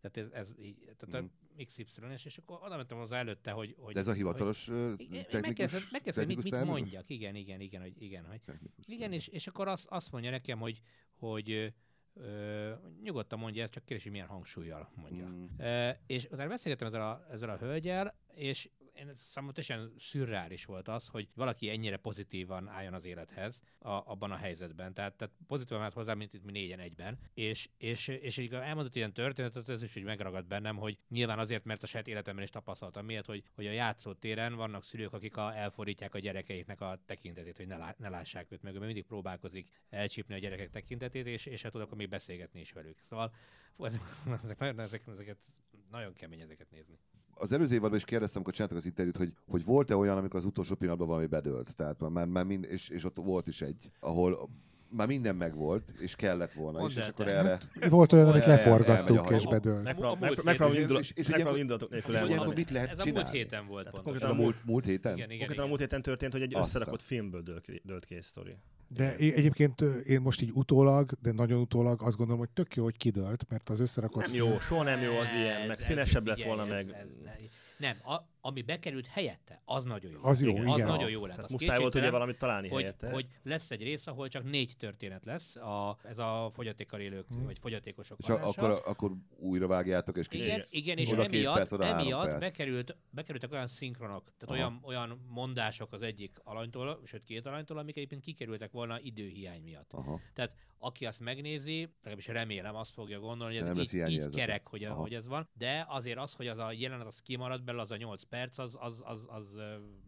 Tehát ez, ez így, tehát Mhm. a XY, és, akkor oda mentem hozzá előtte, hogy... hogy De ez a hivatalos hogy, technikus, mit, technikus mit terminus? mondjak, igen, igen, igen, hogy igen, hogy Technikus igen, terminus. és, és akkor azt, azt mondja nekem, hogy, hogy ö, ö, nyugodtan mondja ezt, csak kérdés, hogy milyen hangsúlyjal mondja. Mm. Uh, és utána beszélgettem ezzel a, ezzel a hölgyel, és én számomra teljesen szürreális volt az, hogy valaki ennyire pozitívan álljon az élethez a, abban a helyzetben. Tehát, tehát pozitívan állt hozzá, mint itt mi négyen egyben. És, és, és így elmondott ilyen történetet, ez is úgy megragadt bennem, hogy nyilván azért, mert a saját életemben is tapasztaltam miért, hogy, hogy a játszótéren vannak szülők, akik a, elfordítják a gyerekeiknek a tekintetét, hogy ne, lá, ne lássák őt meg, ő mindig próbálkozik elcsípni a gyerekek tekintetét, és, és hát tudok még beszélgetni is velük. Szóval ezek, ezek, nagyon, ezek, ezeket nagyon kemény ezeket nézni. Az előző évadban is kérdeztem, amikor csináltak az interjút, hogy, hogy volt-e olyan, amikor az utolsó pillanatban valami bedőlt. Tehát már, már mind, és, és ott volt is egy, ahol már minden megvolt, és kellett volna Mondd is, és akkor te. erre... Volt olyan, amit hajó. és bedőlt. Megpróbálom indulatok nélkül És ilyenkor mit lehet Ez a csinálni? múlt héten volt Tehát konkrétan a múlt, múlt héten? Igen, igen, Konkrétan a igen. múlt héten történt, hogy egy Aztán. összerakott filmből dőlt ki, dőlt ki egy sztori. De é- egyébként én most így utólag, de nagyon utólag azt gondolom, hogy tök jó, hogy kidőlt, mert az összerakott Nem jó, soha nem jó az ilyen, meg ez- színesebb lett volna ez- meg. ez nem, a, ami bekerült helyette, az nagyon jó. Az jó, Igen. Az igen. nagyon jó lett. Tehát az muszáj volt ugye valamit találni hogy, helyette. hogy lesz egy rész, ahol csak négy történet lesz, a, ez a fogyatékkal élők, Hmm. vagy fogyatékosok És akkor, akkor újra vágjátok, és kicsit... Igen, igen, és emiatt, perc, emiatt perc. bekerült, bekerültek olyan szinkronok, tehát Aha. olyan, olyan mondások az egyik alanytól, sőt két alanytól, amik egyébként kikerültek volna időhiány miatt. Aha. Tehát aki azt megnézi, legalábbis remélem azt fogja gondolni, hogy ez így, így kerek, hogy, hogy ez van, de azért az, hogy az a jelenet az kimaradt belőle, az a 8 perc, az, az, az, az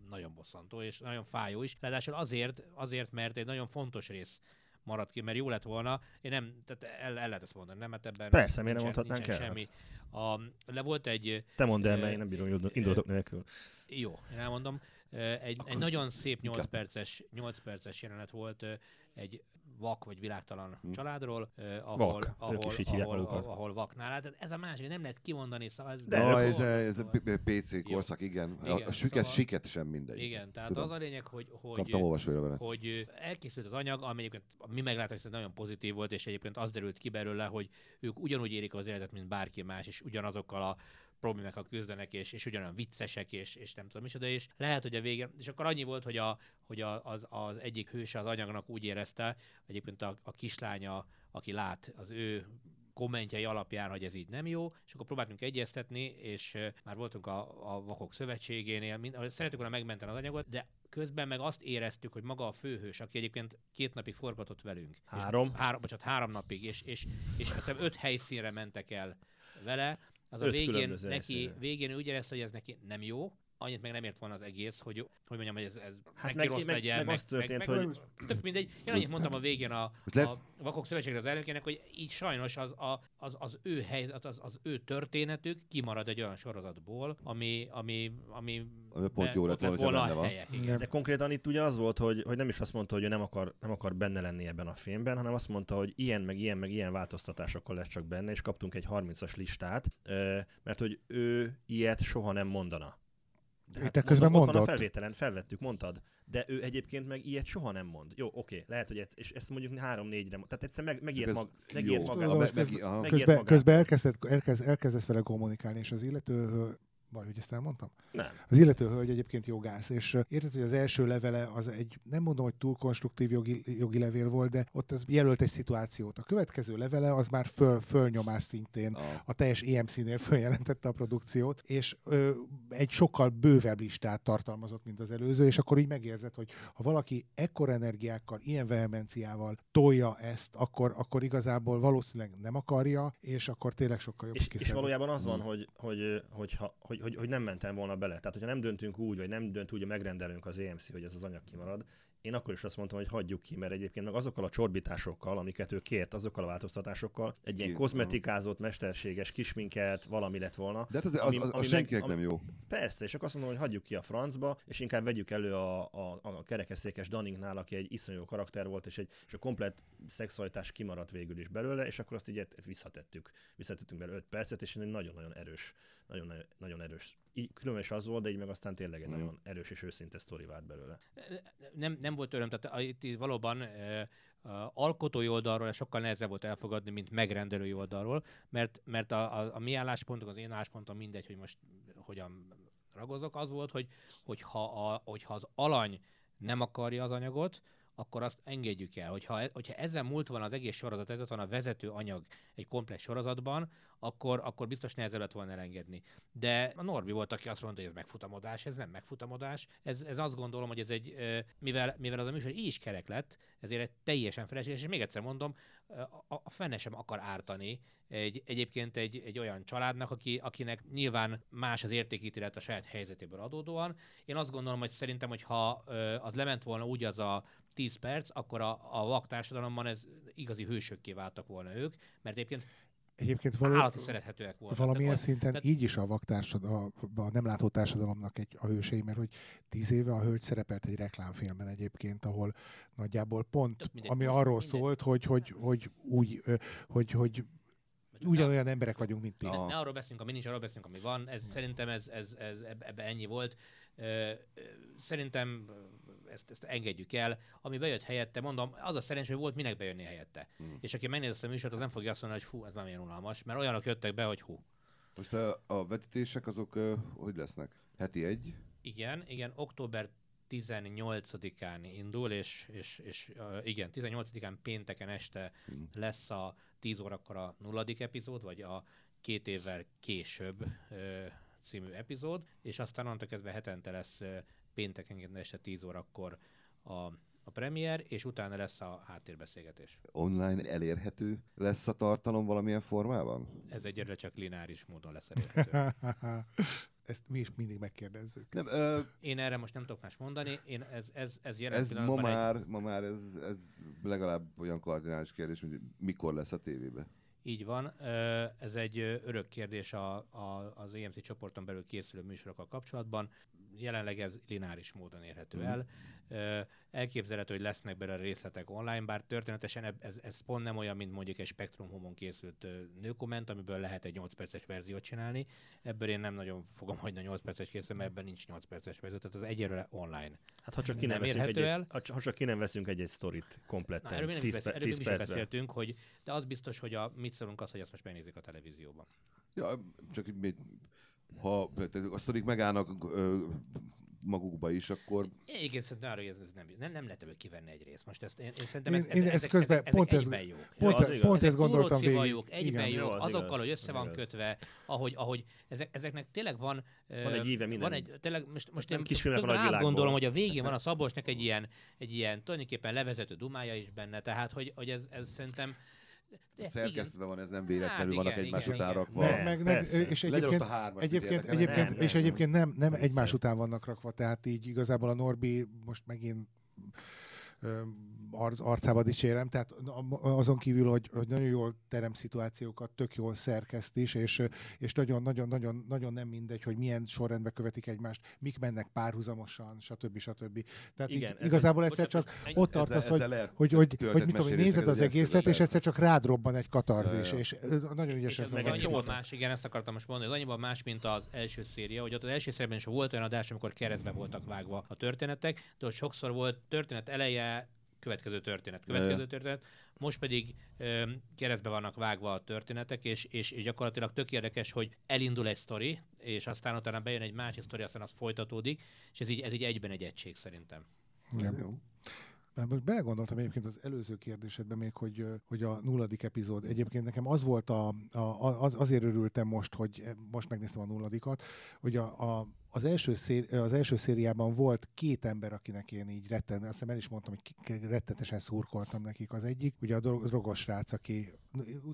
nagyon bosszantó, és nagyon fájó is. Ráadásul azért, azért, mert egy nagyon fontos rész maradt ki, mert jó lett volna, én nem, tehát el, el lehet ezt mondani, nem, mert ebben Persze, miért nem mondhatnánk el? semmi. A, le volt egy, Te mondd el, mert én nem bírom indul- indulatok nélkül. jó, én elmondom, egy, egy nagyon szép 8 inkább. perces, 8 perces jelenet volt egy vak vagy világtalan Hm. családról, ö, ahol, Vak, ahol, is így ahol, ahol, ahol vaknál. Tehát ez a másik, nem lehet kimondani, szóval ez... De De ők- ez, a, ez a P- PC korszak, igen. A, Igen, a süket, szóval- siket sem mindegy. Igen, tehát Tudom. az a lényeg, hogy, hogy, hogy elkészült az anyag, ami egyébként a mi meglátásunk szerint nagyon pozitív volt, és egyébként az derült ki belőle, hogy ők ugyanúgy érik az életet, mint bárki más, és ugyanazokkal a problémákkal küzdenek, és, és ugyanolyan viccesek, és, és nem tudom micsoda, és lehet, hogy a vége, és akkor annyi volt, hogy, a, hogy a, az, az egyik hőse az anyagnak úgy érezte, egyébként a, a kislánya, aki lát, az ő kommentjei alapján, hogy ez így nem jó, és akkor próbáltunk egyeztetni, és már voltunk a, a Vakok Szövetségénél, mind, szeretük volna megmenteni az anyagot, de közben meg azt éreztük, hogy maga a főhős, aki egyébként két napig forgatott velünk. Három. És, három, bocsánat, három napig, és, és, és azt hiszem öt helyszínre mentek el vele, az a végén neki, végén úgy érezte, hogy ez neki nem jó, annyit meg nem ért volna az egész, hogy, hogy mondjam, hogy ez, ez Hát meg, meg- rossz meg- legyen. meg az történt, meg, hogy- Tök mindegy. Én annyit mondtam a végén a, a Vakok Szövetségre az elnökének, hogy így sajnos az, a, az, az ő helyzet, az, az ő történetük kimarad egy olyan sorozatból, ami, ami, ami Ami pont jó lett volna, volna benne van. helye. Igen. De konkrétan itt ugye az volt, hogy, hogy nem is azt mondta, hogy ő nem akar, nem akar benne lenni ebben a filmben, hanem azt mondta, hogy ilyen, meg ilyen, meg ilyen változtatásokkal lesz csak benne, és kaptunk egy 30-as listát, mert hogy ő ilyet soha nem mondana. De De közben mondom, ott van a mondott. felvételen, felvettük, mondtad. De ő egyébként meg ilyet soha nem mond. Jó, oké, lehet, hogy ez, és ezt mondjuk három-négyre, mond- tehát egyszer meg, megijed, ez mag, jó. megijed Tudom, magába. hogy meg- közben- meg- Közben, elkezdett, elkezd, elkezdesz vele kommunikálni, és az illető, vagy hogy ezt elmondtam? Nem. Az illető hölgy egyébként jogász, és érted, hogy az első levele az egy, nem mondom, hogy túl konstruktív jogi, jogi levél volt, de ott az jelölt egy szituációt. A következő levele az már föl, fölnyomás szintén A, a teljes EMC-nél följelentette a produkciót, és ö, egy sokkal bővebb listát tartalmazott, mint az előző, és akkor így megérzed, hogy ha valaki ekkor energiákkal, ilyen vehemenciával tolja ezt, akkor, akkor igazából valószínűleg nem akarja, és akkor tényleg sokkal jobb És, és valójában az van, Mm. hogy, hogy, hogy, ha, hogy, hogy, hogy nem mentem volna bele. Tehát, hogyha nem döntünk úgy, vagy nem dönt úgy, hogy megrendelünk az EMC, hogy ez az anyag kimarad, én akkor is azt mondtam, hogy hagyjuk ki, mert egyébként meg azokkal a csorbításokkal, amiket ő kért, azokkal a változtatásokkal, egy ilyen kozmetikázott, mesterséges kisminket, valami lett volna. de hát az, az, Ami- az, az, ami senkinek nem jó. Persze, és akkor azt mondom, hogy hagyjuk ki a francba, és inkább vegyük elő a, a, a kerekeszékes Dunningnál, aki egy iszonyú karakter volt, és, egy, és a komplet szexualitás kimaradt végül is belőle, és akkor azt így visszatettük. Visszatettünk belőle 5 percet, és egy nagyon-nagyon erős, nagyon, nagyon erős. Így különös az volt, de így meg aztán tényleg egy Mm. nagyon erős és őszinte sztori vált belőle. nem, nem volt öröm, tehát a- itt valóban uh, alkotói oldalról sokkal nehezebb volt elfogadni, mint megrendelői oldalról, mert, mert a, a, a mi álláspontunk, az én álláspontom mindegy, hogy most hogyan ragozok, az volt, hogy hogyha, a, hogyha az alany nem akarja az anyagot, akkor azt engedjük el. Hogyha, e- hogyha ezzel múlt van az egész sorozat, ez van a vezető anyag egy komplex sorozatban, akkor, akkor biztos nehezebb lett volna elengedni. De a Norbi volt, aki azt mondta, hogy ez megfutamodás, ez nem megfutamodás. Ez, ez azt gondolom, hogy ez egy, mivel, mivel az a műsor így is kerek lett, ezért egy teljesen felesleges, és még egyszer mondom, a, a fene sem akar ártani egy, egyébként egy, egy olyan családnak, aki, akinek nyilván más az értékítélet a saját helyzetéből adódóan. Én azt gondolom, hogy szerintem, hogy ha az lement volna úgy az a 10 perc, akkor a, a vak társadalomban ez igazi hősökké váltak volna ők, mert egyébként Egyébként való, állati szerethetőek voltak. valamilyen Tehát szinten tehát- így is a vaktársadal, a, a nem látó társadalomnak egy, a hősei, mert hogy tíz éve a hölgy szerepelt egy reklámfilmben egyébként, ahol nagyjából pont, mindegy, ami most arról mindegy. szólt, hogy, hogy, hogy úgy, hogy, hogy ugyanolyan emberek vagyunk, mint ti. Ne, ne arról beszélünk, ami nincs, arról beszélünk, ami van. Ez, szerintem ez, ez, ez ebbe, ennyi volt. Szerintem ezt, ezt engedjük el. Ami bejött helyette, mondom, az a szerencsé, hogy volt minek bejönni helyette. Hmm. És aki megnéz ezt a műsort, az nem fogja azt mondani, hogy hú, ez már milyen unalmas, mert olyanok jöttek be, hogy hú. Most a, a vetítések azok ö, hogy lesznek? Heti egy? Igen, igen, október 18-án indul, és, és, és uh, igen, 18-án pénteken este Hmm. lesz a 10 órakor a nulladik epizód, vagy a két évvel később ö, című epizód, és aztán onnantól kezdve hetente lesz pénteken este 10 órakor a, a premier, és utána lesz a háttérbeszélgetés. Online elérhető lesz a tartalom valamilyen formában? Ez egyelőre csak lineáris módon lesz elérhető. Ezt mi is mindig megkérdezzük. Nem, ö, Én erre most nem tudok más mondani, én ez, ez, ez jelen ez ma pillanatban egy- már, ma már ez, ez legalább olyan kardinális kérdés, mint mikor lesz a tévébe. Így van. Ez egy örök kérdés a, a, az EMC csoporton belül készülő műsorokkal kapcsolatban. Jelenleg ez lineáris módon érhető Mhm. el. Elképzelhető, hogy lesznek belőle részletek online, bár történetesen ez, ez pont nem olyan, mint mondjuk egy Spectrum Home-on készült nőkomment, amiből lehet egy 8 perces verziót csinálni. Ebből én nem nagyon fogom hagyni a 8 perces készül, mert ebben nincs 8 perces verzió, tehát az egyelőre online. Hát ha csak ki nem, Nem veszünk egy, egy, ha csak ki nem veszünk egy, egy sztorit Na, kompletten, erről még nem 10, is, beszél, pe- erről 10 még is percben. beszéltünk, hogy de az biztos, hogy a, mit szólunk az, hogy azt most megnézik a televízióban. Ja, csak ha a sztorik megállnak magukba is, akkor Igen, szerintem arra, hogy ez, ez nem, nem, nem lehet ebből kivenni egy részt. Most ezt, én, én szerintem Én- ez, én ez, ezt ezek, közben ezek, pont ezek ez- egyben jók. Pont, az igaz. pont ezek ezt gondoltam végig. jók, egyben Igen. jók, Jó, az azokkal, igaz, hogy össze van igaz. kötve, ahogy, ahogy ezek, ezeknek tényleg van... Van egy íve minden. Van egy, tényleg, most, most Nem én kisfilmek van a gondolom, hogy a végén van a Szabolcsnak egy ilyen, egy ilyen tulajdonképpen levezető dumája is benne, tehát hogy, hogy ez, ez szerintem de Szerkesztve van, ez nem véletlenül Hát vannak igen, egymás igen, után igen. rakva. Meg, meg, meg, és egyébként, a hármas, egyébként, egyébként, Nem, és nem. egyébként nem, nem egymás után vannak rakva, tehát így igazából a Norbi most megint arc, arcába dicsérem, tehát azon kívül, hogy, hogy nagyon jól terem szituációkat, tök jól szerkeszt is, és, és nagyon, nagyon, nagyon, nagyon nem mindegy, hogy milyen sorrendben követik egymást, mik mennek párhuzamosan, stb. stb. Tehát Igen, így, ez igazából egyszer csak egy- ott tartasz, hogy, lehet hogy, hogy, töltett hogy mit tudom, hogy nézed az hogy egészet, és egyszer csak rád robban egy katarzis, Ja, ja. és nagyon És ügyesen ez meg annyiban más, igen, ezt akartam most mondani, hogy annyiban más, mint az első széria, hogy ott az első szériában is volt olyan adás, amikor keresztbe voltak vágva a történetek, de ott sokszor volt történet eleje, következő történet, következő történet, most pedig ö, keresztbe vannak vágva a történetek, és, és, és gyakorlatilag tök érdekes, hogy elindul egy sztori, és aztán utána bejön egy másik sztori, aztán az folytatódik, és ez így, ez így egyben egy egység szerintem. Igen. Jó. Mert most belegondoltam egyébként az előző kérdésedben még, hogy, hogy a nulladik epizód. Egyébként nekem az volt a, a, az, azért örültem most, hogy most megnéztem a nulladikat, hogy a, a, az, első széri, az első szériában volt két ember, akinek én így retten, azt hiszem el is mondtam, hogy rettetesen szurkoltam nekik. Az egyik, ugye a dro- drogos srác, aki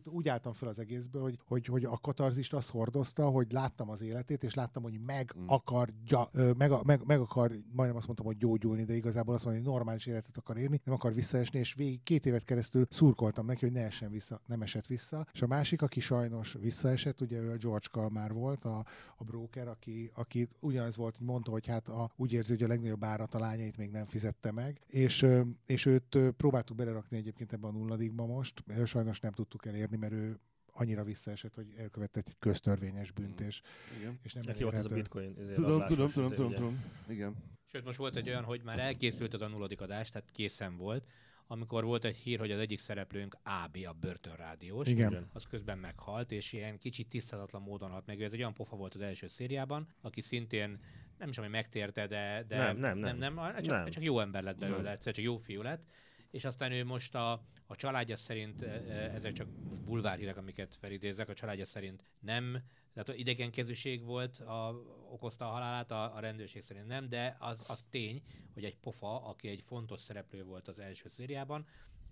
úgy álltam fel az egészből, hogy, hogy, hogy a katarzist azt hordozta, hogy láttam az életét, és láttam, hogy meg Mm. akarja, meg, meg, meg akar, majdnem azt mondtam, hogy gyógyulni, de igazából azt mondja, hogy normális életet akar élni, nem akar visszaesni, és végig két évet keresztül szurkoltam neki, hogy ne essen vissza, nem esett vissza. És a másik, aki sajnos visszaesett, ugye ő a George Kalmár volt, a, a broker, aki, aki ugyanez volt, hogy mondta, hogy hát a, úgy érzi, hogy a legnagyobb árat a lányait még nem fizette meg, és, és őt próbáltuk belerakni egyébként ebbe a nulladikba most, sajnos nem tudtuk elérni, mert ő annyira visszaesett, hogy elkövetett egy köztörvényes bűnt, és, Igen. és nem Neki volt ez a bitcoin. ezért Tudom, tudom, tudom, tudom, tudom. Igen. Sőt, most volt egy olyan, hogy már elkészült az a nulladik adás, tehát készen volt, amikor volt egy hír, hogy az egyik szereplőnk AB, a börtönrádiós, Igen. Az közben meghalt, és ilyen kicsit tisztázatlan módon halt meg. Ez egy olyan pofa volt az első szériában, aki szintén nem is, ami megtérte, de, de Nem, nem, nem. nem, nem, csak, Nem. csak jó ember lett belőle, Nem. egyszer csak jó fiú lett. És aztán ő most a, a családja szerint, e, e, ezek csak most bulvárhírek, amiket felidézek, a családja szerint nem, tehát idegenkezűség volt, a, okozta a halálát, a, a rendőrség szerint nem, de az, az tény, hogy egy pofa, aki egy fontos szereplő volt az első szériában,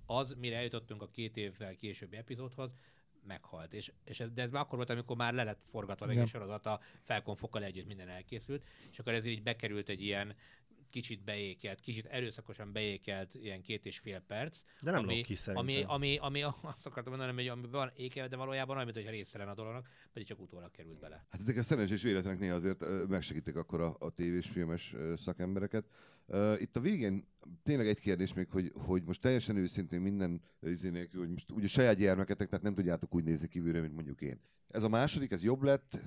az, mire eljutottunk a két évvel későbbi epizódhoz, meghalt. És, és ez, de ez már akkor volt, amikor már le lett forgatva a Igen. egész sorozat, a felkonfokkal együtt minden elkészült, és akkor ez így bekerült egy ilyen kicsit beékelt, kicsit erőszakosan beékelt ilyen két és fél perc, De nem ami, ki szerintem. ami, ami, ami, azt akartam mondani, hogy ami van ékel, de valójában olyan, mintha része lenne a dolognak, pedig csak utólag került bele. Hát ezek a szerencsés véletlenek néha azért megsegítik akkor a, a tévés, filmes szakembereket. Itt a végén tényleg egy kérdés még, hogy, hogy most teljesen őszintén minden izé nélkül, hogy most ugye saját gyermeketek, tehát nem tudjátok úgy nézni kívülre, mint mondjuk én. Ez a második, ez jobb lett,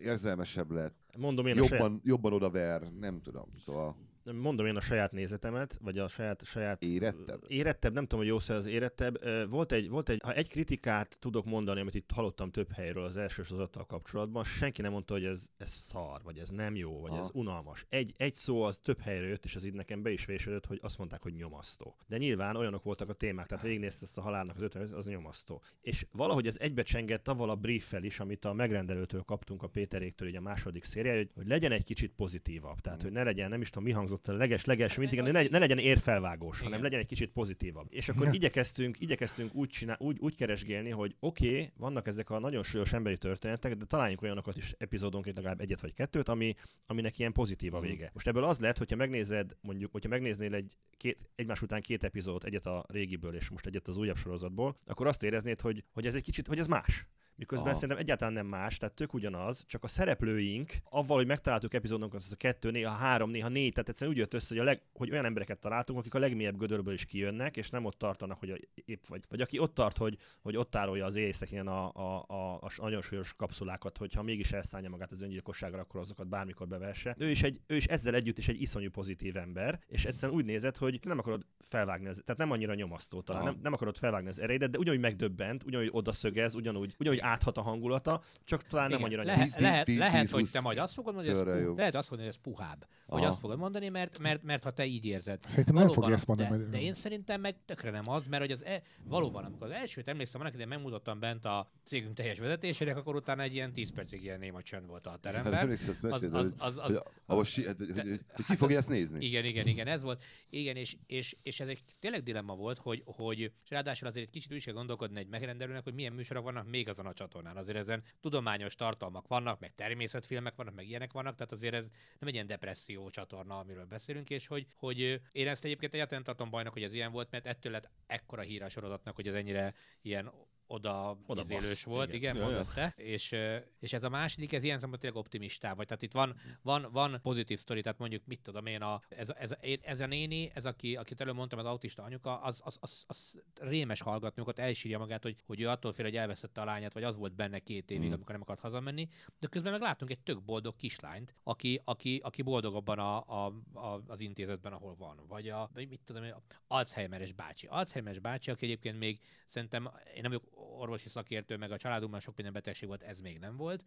érzelmesebb lett, Mondom én, jobban, jobban odaver, nem tudom. Szóval mondom én a saját nézetemet, vagy a saját, saját Érettebb? Érettebb, nem tudom, hogy jó szó az érettebb. Volt egy, volt egy, ha egy kritikát tudok mondani, amit itt hallottam több helyről az első sorozattal kapcsolatban, senki nem mondta, hogy ez, ez szar, vagy ez nem jó, vagy Aha. ez unalmas. Egy, egy szó az több helyről jött, és az itt nekem be is vésődött, hogy azt mondták, hogy nyomasztó. De nyilván olyanok voltak a témák, tehát végignézte ezt a halálnak az 50 az nyomasztó. És valahogy ez egybecsengett avval a brieffel is, amit a megrendelőtől kaptunk a Péteréktől, így a második széria, hogy, hogy legyen egy kicsit pozitívabb. Tehát, hogy ne legyen, nem is tudom, mi hangzott a leges, leges, mint igen, ne, ne legyen érfelvágós, hanem legyen egy kicsit pozitívabb. És akkor igyekeztünk, igyekeztünk úgy, csinál, úgy, úgy keresgélni, hogy oké, okay, vannak ezek a nagyon súlyos emberi történetek, de találjunk olyanokat is epizódonként legalább egyet vagy kettőt, ami, aminek ilyen pozitív a Mhm. vége. Most ebből az lett, hogyha megnézed, mondjuk, hogyha megnéznél egy két, egymás után két epizódot, egyet a régiből és most egyet az újabb sorozatból, akkor azt éreznéd, hogy, hogy ez egy kicsit, hogy ez más. Miközben Aha. szerintem egyáltalán nem más, tehát tök ugyanaz, csak a szereplőink, avval, hogy megtaláltuk epizódunkat, a kettő, néha három, néha négy, tehát egyszerűen úgy jött össze, hogy, a leg, hogy olyan embereket találtunk, akik a legmélyebb gödörből is kijönnek, és nem ott tartanak, hogy a, épp vagy, vagy aki ott tart, hogy, hogy ott tárolja az éjszekén a, a, a, a, nagyon súlyos kapszulákat, hogyha mégis elszállja magát az öngyilkosságra, akkor azokat bármikor bevesse. Ő is, egy, ő is ezzel együtt is egy iszonyú pozitív ember, és egyszerűen úgy nézett, hogy nem akarod felvágni, az, tehát nem annyira nyomasztó talán, nem, nem akarod felvágni az erejédet, de ugyanúgy megdöbbent, ugyanúgy odaszögez, ugyanúgy, ugyanúgy áthat a hangulata, csak talán nem Igen, annyira lehet, Tíz- lehet, tíz- lehet hogy te majd azt fogod mondani, hogy ez, lehet azt mondani, hogy ez puhább. Vagy azt fogod mondani, mert, mert, mert ha te így érzed. Szerintem nem fogja ezt mondani. De, de én szerintem meg tökre nem az, mert hogy az e, valóban, amikor az elsőt emlékszem, annak idején megmutattam bent a cégünk teljes vezetésének, akkor utána egy ilyen 10 percig ilyen néma csönd volt a Hát teremben. azt Az, az, az, az, hogy, hogy, hogy ki fogja ezt nézni? Igen, igen, igen, ez volt. Igen, és, és, és ez egy tényleg dilemma volt, hogy, hogy és ráadásul azért egy kicsit úgy is kell gondolkodni egy megrendelőnek, hogy milyen műsorok vannak még azon a csatornán. Azért ezen tudományos tartalmak vannak, meg természetfilmek vannak, meg ilyenek vannak, tehát azért ez nem egy ilyen depresszió csatorna, amiről beszélünk, és hogy, hogy én ezt egyébként egyáltalán tartom bajnak, hogy ez ilyen volt, mert ettől lett ekkora hír a sorozatnak, hogy ez ennyire ilyen oda, Oda bassz, volt, igen, igen. mondasz te, és, és ez a második, ez ilyen szempontból tényleg optimistá vagy. Tehát itt van, van, van pozitív sztori, tehát mondjuk mit tudom én, a, ez, ez, ez a néni, ez aki, akit előbb mondtam, az autista anyuka, az, az, az, az rémes hallgatni, amikor elsírja magát, hogy, hogy ő attól fél, hogy elveszette a lányát, vagy az volt benne két évig, Mm. amikor nem akart hazamenni, de közben meg látunk egy tök boldog kislányt, aki, aki, aki boldogabban a, a, a, az intézetben, ahol van. Vagy a, mit tudom én, Alzheimeres bácsi. Alzheimeres bácsi, aki egyébként még szerintem, én nem vagyok orvosi szakértő, meg a családunkban sok minden betegség volt, ez még nem volt,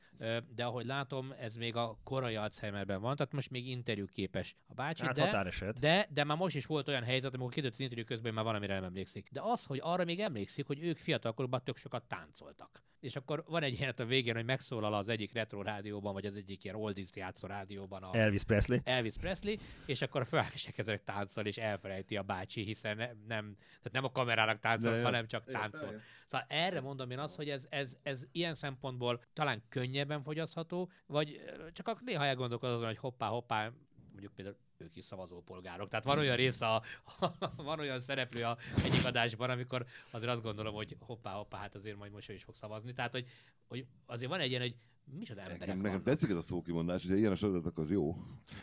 de ahogy látom, ez még a korai Alzheimerben van, tehát most még interjú képes a bácsi, Hát de, határeset. de, de már most is volt olyan helyzet, amikor kiderült az interjú közben, már van, amire nem emlékszik. De az, hogy arra még emlékszik, hogy ők fiatalkorban tök sokat táncoltak. És akkor van egy ilyen a végén, hogy megszólal az egyik retro rádióban, vagy az egyik ilyen oldies játszó rádióban a Elvis Presley. Elvis Presley, és akkor felesek ezek táncol, és elfelejti a bácsi, hiszen ne- nem, tehát nem a kamerának táncol, De jó. hanem csak táncol. ja. Szóval erre mondom én azt, hogy ez, ez, ez ilyen szempontból talán könnyebben fogyasztható, vagy csak akkor néha elgondolkozol azon, hogy hoppá, hoppá, mondjuk például ők is szavazópolgárok. Tehát van olyan része, a, van olyan szereplő a egyik adásban, amikor azért azt gondolom, hogy hoppá, hoppá, hát azért majd most is fog szavazni. Tehát, hogy, hogy azért van egy ilyen, hogy micsoda emberek Nekem, nekem tetszik ez a szókimondás, hogy ilyen a sorozatok az jó.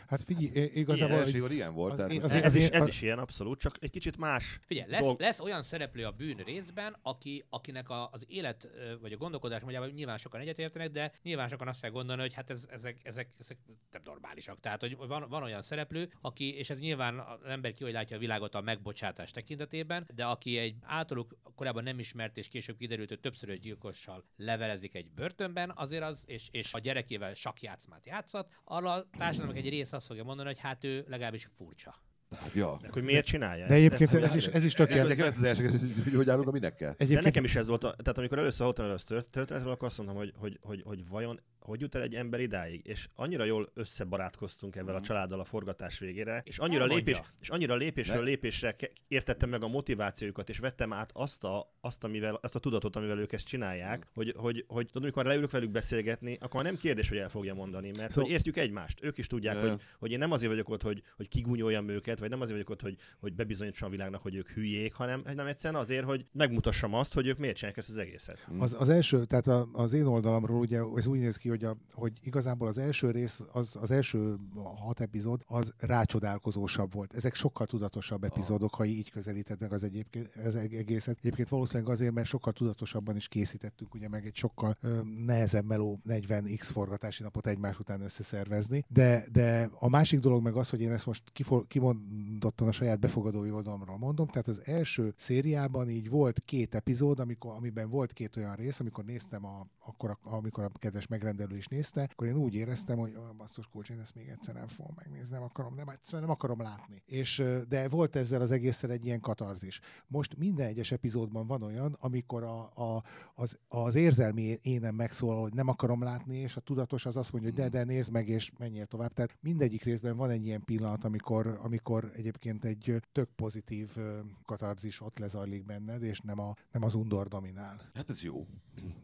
Hát figyelj, Az igazából... első hogy- évad ilyen volt. az tehát most- azért- Ez, is, ez is ilyen, abszolút, csak egy kicsit más. Figyelj, lesz, dolg- lesz olyan szereplő a bűn részben, aki, akinek a, az élet vagy a gondolkodás módjában nyilván sokan egyetértenek, de nyilván sokan azt kell gondolni, hogy hát ez, ezek, ezek, ezek nem normálisak. Tehát, hogy van, van olyan szereplő, aki, és ez nyilván az ember ki, hogy látja a világot a megbocsátás tekintetében, de aki egy általuk korábban nem ismert és később kiderült, hogy többszörös gyilkossal levelezik egy börtönben, azért az, és, és a gyerekével sakjátszmát játszat, arra a társadalomnak egy része azt fogja mondani, hogy hát ő legalábbis furcsa. Hát, ja. De hogy miért csinálja De ezt? egyébként Ezt- ez is, ez is tök Nekem ilyen. ez az első, hogy hogy állunk a minek kell. De Egyébként nekem is ez volt, a, tehát amikor először hallottam el az tört- történetről, akkor azt mondtam, hogy, hogy, hogy, hogy vajon hogy jut el egy ember idáig, és annyira jól összebarátkoztunk ezzel a családdal a forgatás végére, és annyira, elmondja. lépés, és annyira lépésről lépésre értettem meg a motivációjukat, és vettem át azt a, azt, amivel, azt a tudatot, amivel ők ezt csinálják, hogy, hogy, hogy tudod, amikor leülök velük beszélgetni, akkor nem kérdés, hogy el fogja mondani, mert Szó- hogy értjük egymást. Ők is tudják, Ja. hogy, hogy én nem azért vagyok ott, hogy, hogy kigúnyoljam őket, vagy nem azért vagyok ott, hogy, hogy bebizonyítsam a világnak, hogy ők hülyék, hanem, hanem egyszerűen azért, hogy megmutassam azt, hogy ők miért csinálják ezt az egészet. Az, az első, tehát a, az én oldalamról ugye ez úgy néz ki, hogy, a, hogy igazából az első rész, az, az első hat epizód, az rácsodálkozósabb volt. Ezek sokkal tudatosabb epizódok, ha így közelíted meg az egyébként az eg- egészet. Egyébként valószínűleg azért, mert sokkal tudatosabban is készítettünk ugye meg egy sokkal ö, nehezebb meló 40x forgatási napot egymás után összeszervezni. De, de a másik dolog meg az, hogy én ezt most kifor, kimondottan a saját befogadói oldalamról mondom, tehát az első szériában így volt két epizód, amikor, amiben volt két olyan rész, amikor néztem, a, akkor, a, amikor a kedves megrendelő is nézte, akkor én úgy éreztem, hogy a basszus kulcs, én ezt még egyszer nem fogom megnézni, nem akarom, nem, egyszerűen nem akarom látni. És, de volt ezzel az egészen egy ilyen katarzis. Most minden egyes epizódban van olyan, amikor a, a, az, az érzelmi énem megszólal, hogy nem akarom látni, és a tudatos az azt mondja, hogy de, de nézd meg, és menjél tovább. Tehát mindegyik részben van egy ilyen pillanat, amikor, amikor egyébként egy tök pozitív katarzis ott lezajlik benned, és nem, a, nem az undor dominál. Hát ez jó.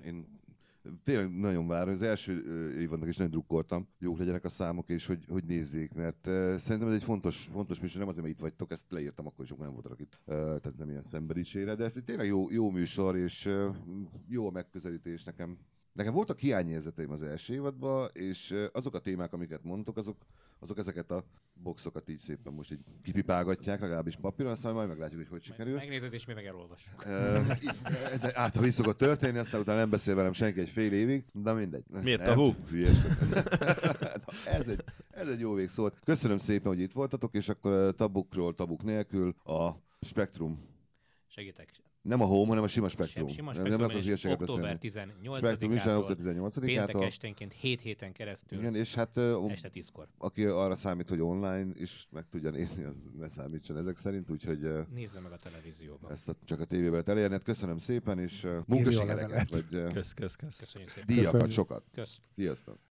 Én tényleg nagyon várom. Az első évadnak is nagyon drukkoltam, jók legyenek a számok, és hogy, hogy nézzék, mert uh, szerintem ez egy fontos, fontos műsor, nem azért, mert itt vagytok, ezt leírtam akkor is, akkor nem voltak itt, uh, tehát nem ilyen szembedicsére, de ez egy tényleg jó, jó műsor, és uh, jó a megközelítés nekem. Nekem voltak hiányérzeteim az első évadban, és azok a témák, amiket mondtok, azok, azok ezeket a boxokat így szépen most így kipipálgatják, legalábbis papíron, aztán majd meglátjuk, hogy hogy sikerül. Megnézed, és mi meg elolvassuk. Így, Ez által is szokott történni, aztán utána nem beszél velem senki egy fél évig, de mindegy. Miért Nem, tabu? Na, ez, egy, ez egy jó végszó. volt. Köszönöm szépen, hogy itt voltatok, és akkor tabukról, tabuk nélkül a Spektrum. Segítek. Nem a Home, hanem a sima Spektrum. Sem, sima nem, nem spektrum, akarok és hülyeséget október beszélni. Spektrum is, 18-ától október 18 péntek esténként 7 héten keresztül, Igen, és hát ö, este 10-kor. aki arra számít, hogy online is meg tudja nézni, az ne számítson ezek szerint, úgyhogy Nézze meg a televízióban. ezt a, csak a tévében elérni. Hát Köszönöm szépen, és munkasikereket, Kösz, kösz, kösz. Köszönjük szépen. díjakat sokat. Kösz. Sziasztok!